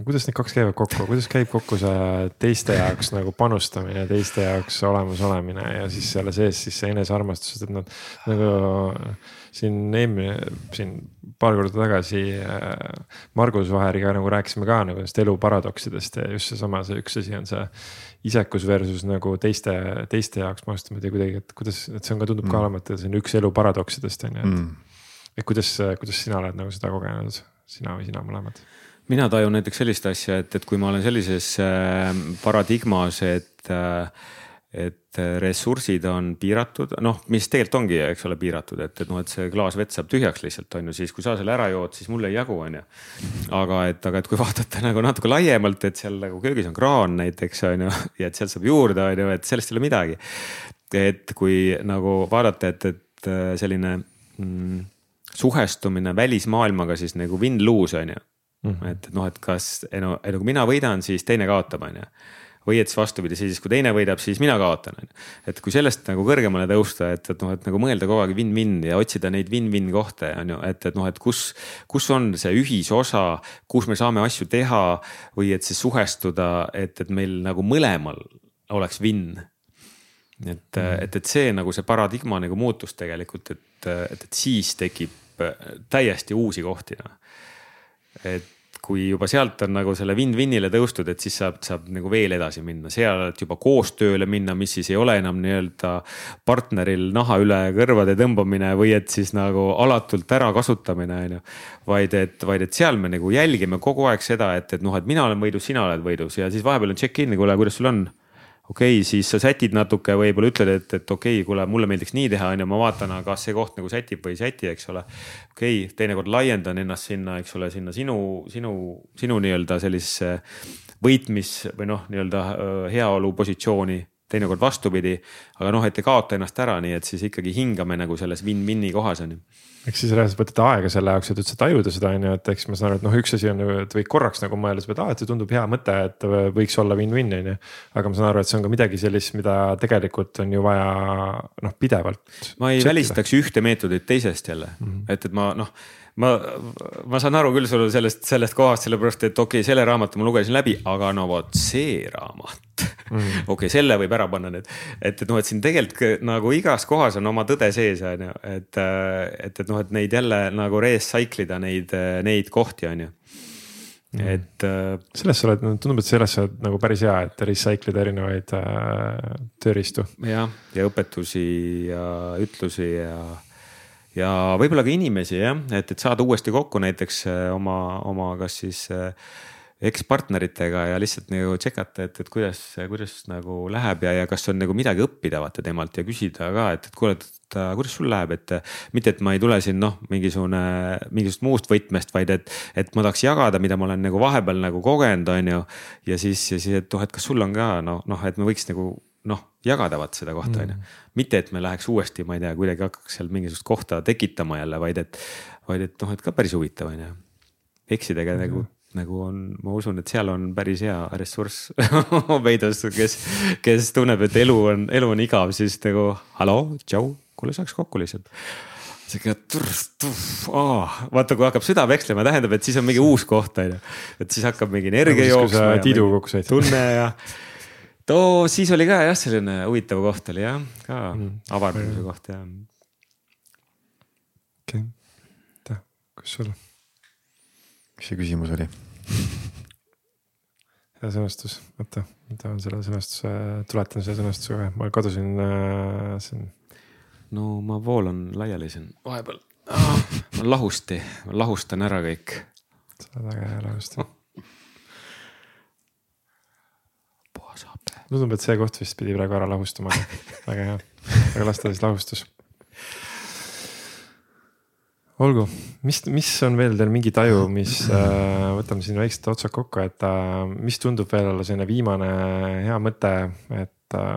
kuidas need kaks käivad kokku, kuidas käib kokku see teiste jaoks nagu panustamine, teiste jaoks olemas olemine ja siis selle sees siis see enesearmastus, et nad nagu siin eelmine, siin paar korda tagasi äh, Margus Vaheriga nagu rääkisime ka nagu nendest elu paradoksidest ja just seesama, see üks asi on see isekus versus nagu teiste, teiste jaoks panustamine ja kuidagi, et kuidas, et see on ka tundub mm. ka olevat, see on üks elu paradoksidest on ju, et mm.. et kuidas, kuidas sina oled nagu seda kogenud? sina või sina mõlemad? mina tajun näiteks sellist asja, et, et kui ma olen sellises äh, paradigmas, et äh, et ressursid on piiratud, noh, mis tegelikult ongi, eks ole, piiratud, et, et noh, et see klaas vett saab tühjaks lihtsalt on ju, siis kui sa selle ära jood, siis mul ei jagu, on ju. aga et, aga et kui vaadata nagu natuke laiemalt, et seal nagu köögis on kraan näiteks on ju ja et sealt saab juurde, on ju, et sellest ei ole midagi. et kui nagu vaadata, et, et selline mm, suhestumine välismaailmaga siis nagu win-lose on ju mm. -hmm. et noh, et kas, ei no, ei no kui mina võidan, siis teine kaotab, on ju või et siis vastupidi, siis kui teine võidab, siis mina kaotan, on ju. et kui sellest nagu kõrgemale tõusta, et, et noh, et nagu mõelda kogu aeg win-win ja otsida neid win-win kohti, on ju, et, et noh, et kus, kus on see ühisosa, kus me saame asju teha või et siis suhestuda, et, et meil nagu mõlemal oleks win. et mm., et, et see nagu see paradigma nagu muutus tegelikult, et, et, et siis tekib täiesti uusi kohti noh. et kui juba sealt on nagu selle win-win'ile tõustud, et siis saab, saab nagu veel edasi minna, sealt juba koostööle minna, mis siis ei ole enam nii-öelda partneril naha üle kõrvade tõmbamine või et siis nagu alatult ärakasutamine, on ju. vaid et, vaid et seal me nagu jälgime kogu aeg seda, et, et noh, et mina olen võidus, sina oled võidus ja siis vahepeal on check-in, kuule, kuidas sul on okei okay,, siis sa sätid natuke, võib-olla ütled, et, et okei okay,, kuule, mulle meeldiks nii teha, on ju, ma vaatan, kas see koht nagu sätib või ei säti, eks ole. okei okay,, teinekord laiendan ennast sinna, eks ole, sinna sinu, sinu, sinu nii-öelda sellisesse võitmis või noh, nii-öelda heaolu positsiooni teinekord vastupidi, aga noh, et ei kaota ennast ära, nii et siis ikkagi hingame nagu selles win-win'i kohas on ju eks siis reaalselt võtate aega selle jaoks, et üldse tajuda seda on ju, et eks ma saan aru, et noh, üks asi on ju, et võid korraks nagu mõelda, et aa, et see tundub hea mõte, et võiks olla win-win on ju. aga ma saan aru, et see on ka midagi sellist, mida tegelikult on ju vaja noh, pidevalt. ma ei tšekkida. välistaks ühte meetodit teisest jälle mm, -hmm. et, et ma noh ma, ma saan aru küll sul sellest, sellest kohast, sellepärast et okei okay,, selle raamatu ma lugesin läbi, aga no vot see raamat mm. okei okay,, selle võib ära panna nüüd, et, et noh, et siin tegelikult nagu igas kohas on oma tõde sees, on ju, et, et, et noh, et neid jälle nagu recycle ida neid, neid kohti, on ju mm. et äh,. selles sa oled, tundub, et selles sa oled nagu päris hea, et recycle ida erinevaid äh, tööriistu. jah, ja õpetusi ja ütlusi ja ja võib-olla ka inimesi jah, et, et saada uuesti kokku näiteks äh, oma, oma kas siis äh, ekspartneritega ja lihtsalt nagu tšekata, et, et kuidas, kuidas nagu läheb ja, ja kas on nagu midagi õppida vaata temalt ja küsida ka, et, et kuule, et kuidas sul läheb, et mitte, et ma ei tule siin noh, mingisugune, mingisugust muust võtmest, vaid et, et ma tahaks jagada, mida ma olen nagu vahepeal nagu kogenud, on ju. ja siis, ja siis, et noh, et kas sul on ka noh, noh, et me võiks nagu noh, jagada vaat seda kohta on ju. Mm. Mitte, et me läheks uuesti, ma ei tea, kuidagi hakkaks seal mingisugust kohta tekitama jälle, vaid et, vaid et noh, et ka päris huvitav on ju. eksidega mm. nagu, nagu on, ma usun, et seal on päris hea ressurss peidus, kes, kes tunneb, et elu on, elu on igav, siis nagu hallo, tšau, kuule saaks kokku lihtsalt sihuke oh, vaata, kui hakkab süda vekslema, tähendab, et siis on mingi uus koht on ju. et siis hakkab mingi energia nagu jooksma. tiidu kokku said. tunne ja too, siis oli ka jah, selline huvitav koht oli jah, ka mm. avardamise koht jah. okei okay., aitäh, kus sul? mis see küsimus oli? hea sõnastus, oota, mida on selle sõnastuse, tuletan selle sõnastusega, ma kadusin äh, siin. no ma voolan laiali siin vahepeal ah,, ma lahusti, ma lahustan ära kõik. sa oled väga hea lahustaja tundub, et see koht vist pidi praegu ära lahustama, väga hea, aga las ta siis lahustus. olgu, mis, mis on veel teil mingi taju, mis äh,, võtame siin väiksed otsad kokku, et äh, mis tundub veel selline viimane hea mõte, et äh,.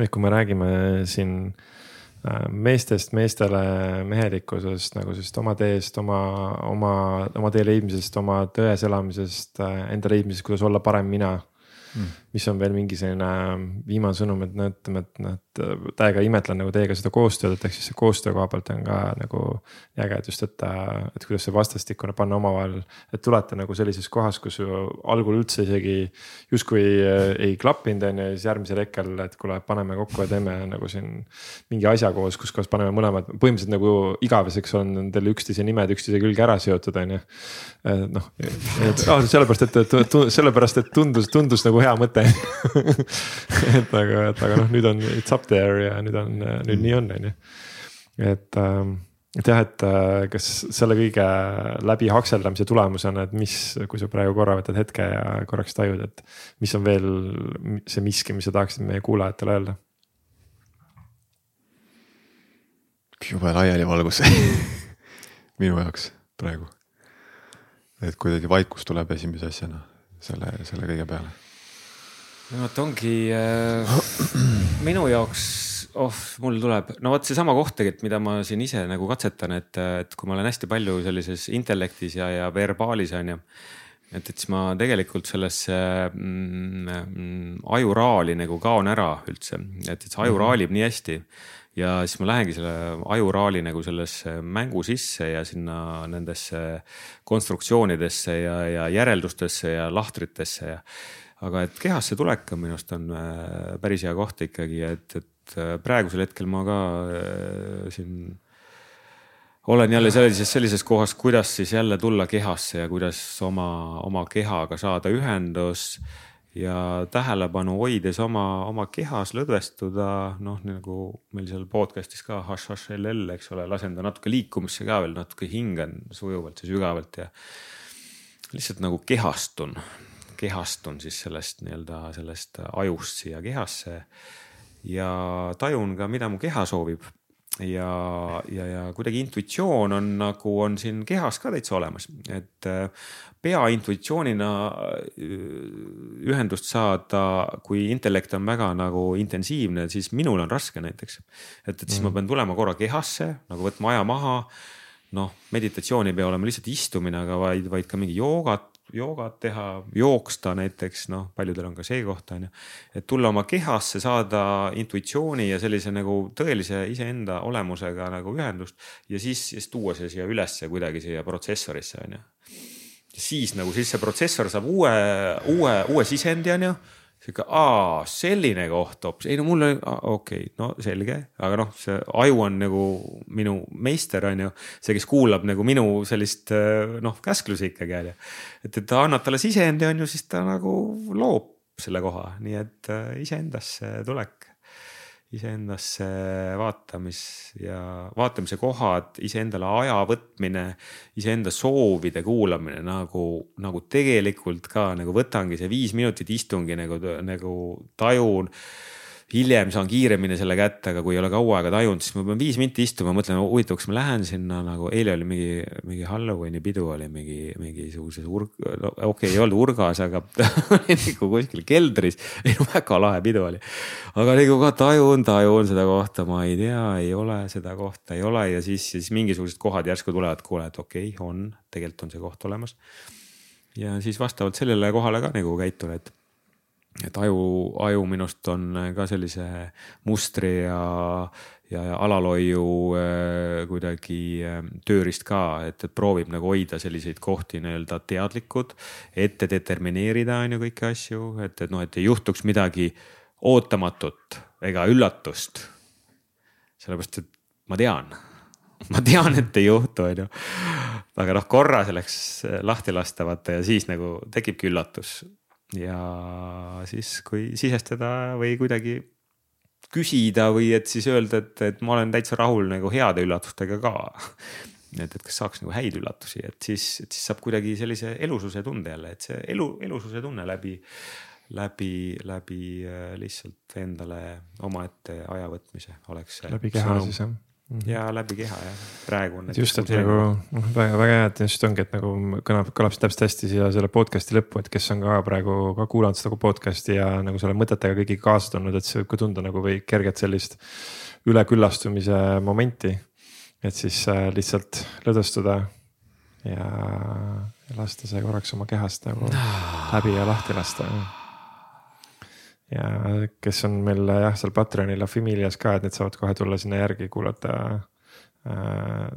et kui me räägime siin äh, meestest meestele mehelikkusest nagu sellist oma teest, oma, oma, oma tee leidmisest, oma tões elamisest, äh, enda leidmisest, kuidas olla parem mina mm.. Mis on veel mingi selline viimane sõnum, et no ütleme, et noh, et täiega imetlen nagu teiega seda koostööd, et ehk siis see koostöö koha pealt on ka nagu äge, et just, et, et kuidas see vastastikune panna omavahel. et tulete nagu sellises kohas, kus algul üldse isegi justkui ei, ei klappinud, on ju, ja siis järgmisel hetkel, et kuule, paneme kokku ja teeme nagu siin mingi asja koos, kus kohas paneme mõlemad, põhimõtteliselt nagu igaveseks on teil üksteise nimed üksteise külge ära seotud, on ju. noh, sellepärast, et, et sellepärast, et tundus, tundus nagu hea mõte et aga, et aga noh, nüüd on it's up there ja nüüd on, nüüd nii on, on ju. et ähm, et jah, et äh, kas selle kõige läbi hakseldamise tulemusena, et mis, kui sa praegu korra võtad hetke ja korraks tajud, et mis on veel see miski, mis sa tahaksid meie kuulajatele öelda? jube laialivalgus minu jaoks praegu. et kuidagi vaikus tuleb esimese asjana selle, selle kõige peale. No vot ongi äh, minu jaoks oh, mul tuleb, no vot seesama koht tegelikult, mida ma siin ise nagu katsetan, et, et kui ma olen hästi palju sellises intellektis ja, ja verbaalis on ju. et, et siis ma tegelikult sellesse mm, mm, ajuraali nagu kaon ära üldse, et, et see aju mhm. raalib nii hästi ja siis ma lähengi selle ajuraali nagu sellesse mängu sisse ja sinna nendesse konstruktsioonidesse ja, ja järeldustesse ja lahtritesse ja. Aga et kehasse tulek on minu arust on äh, päris hea koht ikkagi, et, et äh, praegusel hetkel ma ka äh, siin olen jälle sellises, sellises kohas, kuidas siis jälle tulla kehasse ja kuidas oma, oma kehaga saada ühendus ja tähelepanu hoides oma, oma kehas lõdvestuda, noh nagu meil seal podcast'is ka HHLL, eks ole, lasen ta natuke liikumisse ka veel natuke hingan sujuvalt ja sügavalt ja lihtsalt nagu kehastun, kehastun siis sellest nii-öelda sellest ajust siia kehasse ja tajun ka, mida mu keha soovib. ja, ja, ja kuidagi intuitsioon on nagu on siin kehas ka täitsa olemas, et äh, pea intuitsioonina äh, ühendust saada, kui intellekt on väga nagu intensiivne, siis minul on raske näiteks. et, et siis mm. ma pean tulema korra kehasse nagu võtma aja maha noh, meditatsioon ei pea olema lihtsalt istumine, aga vaid, vaid ka mingi joogat joogat teha, jooksta näiteks, noh, paljudel on ka see koht on ju. et tulla oma kehasse, saada intuitsiooni ja sellise nagu tõelise iseenda olemusega nagu ühendust ja siis, siis tuua see siia ülesse kuidagi siia protsessorisse on ju. siis nagu siis see protsessor saab uue, uue, uue sisendi on ju sihuke, aa, selline koht hoopis, ei no mul oli, okei okay,, no selge, aga noh, see aju on nagu minu meister, on ju. see, kes kuulab nagu minu sellist noh, käsklusi ikkagi on ju. et, et annad talle sisendi, on ju, siis ta nagu loob selle koha, nii et äh, iseendasse tulek iseendasse vaatamis ja vaatamise kohad, iseendale aja võtmine, iseenda soovide kuulamine nagu, nagu tegelikult ka nagu võtangi see viis minutit istungi nagu, nagu tajun hiljem saan kiiremini selle kätte, aga kui ei ole kaua aega tajunud, siis ma pean viis minti istuma, mõtlen, huvitav, kas ma lähen sinna nagu eile oli mingi, mingi Halloweeni pidu oli mingi, mingisuguses urg-, no okei okay,, ei olnud urgas, aga oli nagu kuskil keldris. ei no väga lahe pidu oli. aga nagu ka tajun, tajun seda kohta, ma ei tea, ei ole seda kohta, ei ole ja siis, siis mingisugused kohad järsku tulevad, kuule, et okei okay,, on, tegelikult on see koht olemas. ja siis vastavalt sellele kohale ka nagu käitun, et et aju, aju minust on ka sellise mustri ja, ja, ja alalhoiu äh, kuidagi äh, tööriist ka, et proovib nagu hoida selliseid kohti nii-öelda teadlikud, ette determineerida on ju kõiki asju, et, et noh, et ei juhtuks midagi ootamatut ega üllatust. sellepärast, et ma tean, ma tean, et ei juhtu, on ju. aga noh, korra selleks lahti lasta vaata ja siis nagu tekibki üllatus ja siis, kui sisestada või kuidagi küsida või et siis öelda, et, et ma olen täitsa rahul nagu heade üllatustega ka. et, et kas saaks nagu häid üllatusi, et siis, et siis saab kuidagi sellise elususe tunde jälle, et see elu, elususe tunne läbi, läbi, läbi äh, lihtsalt endale omaette aja võtmise oleks. läbi keha siis jah. Ja läbi keha jah, praegu on. just, et nagu noh, väga, väga hea, et just ongi, et nagu kõlab, kõlab täpselt hästi siia selle podcast'i lõppu, et kes on ka praegu ka kuulanud seda podcast'i ja nagu selle mõtetega kõigiga kaasa tulnud, et see võib ka tunda nagu või kerget sellist üleküllastumise momenti. et siis äh, lihtsalt lõdvestuda ja, ja lasta see korraks oma kehast nagu läbi ja lahti lasta ja kes on meil jah, seal Patreonil La Familias ka, et need saavad kohe tulla sinna järgi kuulata äh,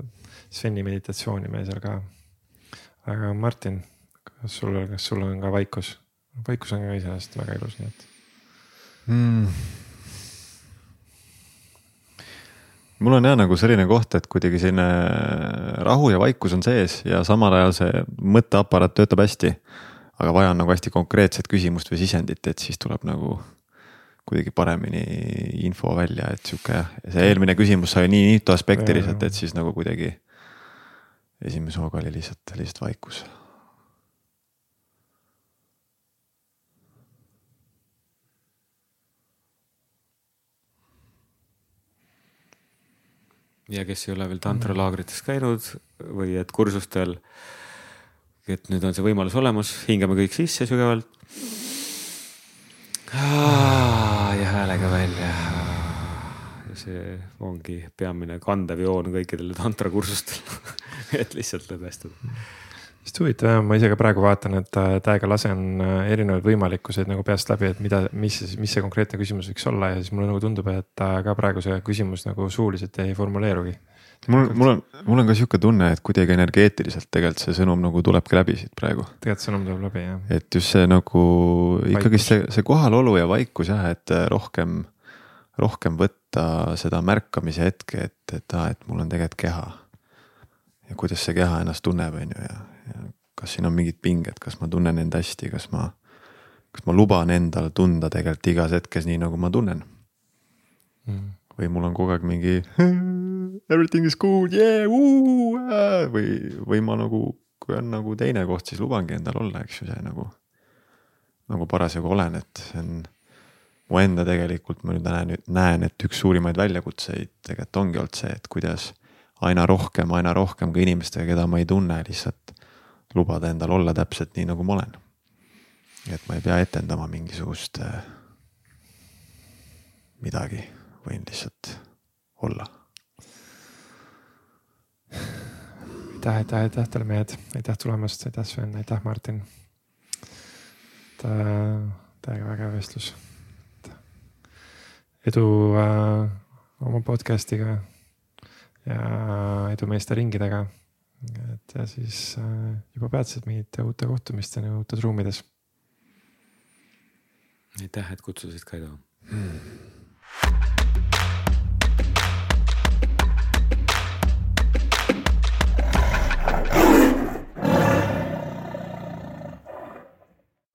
Sveni meditatsiooni meie seal ka. aga Martin, kas sul, kas sul on ka vaikus? vaikus on ka iseenesest väga ilus, nii et mm.. mul on jah nagu selline koht, et kuidagi selline rahu ja vaikus on sees ja samal ajal see mõtteaparaat töötab hästi aga vaja on nagu hästi konkreetset küsimust või sisendit, et siis tuleb nagu kuidagi paremini info välja, et sihuke see eelmine küsimus sai nii mitu aspekti lihtsalt, et siis nagu kuidagi esimese hooga oli lihtsalt, lihtsalt vaikus ja kes ei ole veel tantralaagrites käinud või et kursustel. Et nüüd on see võimalus olemas, hingame kõik sisse sügavalt. ja häälega välja. ja see ongi peamine kandev joon kõikidel tantrakursustel et lihtsalt lõdvestada hästi huvitav jah, ma ise ka praegu vaatan, et äh, täiega lasen äh, erinevaid võimalikkuseid nagu peast läbi, et mida, mis, mis see konkreetne küsimus võiks olla ja siis mulle nagu tundub, et äh, ka praegu see küsimus nagu suuliselt ei formuleerugi. Mul, mul on, mul on ka sihuke tunne, et kuidagi energeetiliselt tegelikult see sõnum nagu tulebki läbi siit praegu. tegelikult sõnum tuleb läbi jah. et just see nagu ikkagi see, see kohalolu ja vaikus jah, et rohkem, rohkem võtta seda märkamise hetke, et, et aa, et mul on tegelikult keha ja kuidas see keha ennast tunneb, on ju, ja, kas siin on mingid pinged, kas ma tunnen end hästi, kas ma, kas ma luban endal tunda tegelikult igas hetkes nii, nagu ma tunnen mm.. Või mul on kogu aeg mingi everything is good, yeah, või, või ma nagu, kui on nagu teine koht, siis lubangi endal olla, eks ju, see nagu, nagu parasjagu olen, et see on mu enda tegelikult ma nüüd näen, näen, et üks suurimaid väljakutseid tegelikult ongi olnud see, et kuidas aina rohkem, aina rohkem ka inimestega, keda ma ei tunne, lihtsalt lubada endal olla täpselt nii, nagu ma olen. et ma ei pea etendama mingisugust äh, midagi, võin lihtsalt olla. aitäh, aitäh, aitäh teile mehed, aitäh tulemast, aitäh Sven, aitäh Martin. täiega vägev vestlus. edu äh, oma podcast'iga ja edu meeste ringidega et ja siis äh, juba peatselt mingite uute kohtumisteni uutes ruumides. aitäh, et kutsusid, Kaido mm..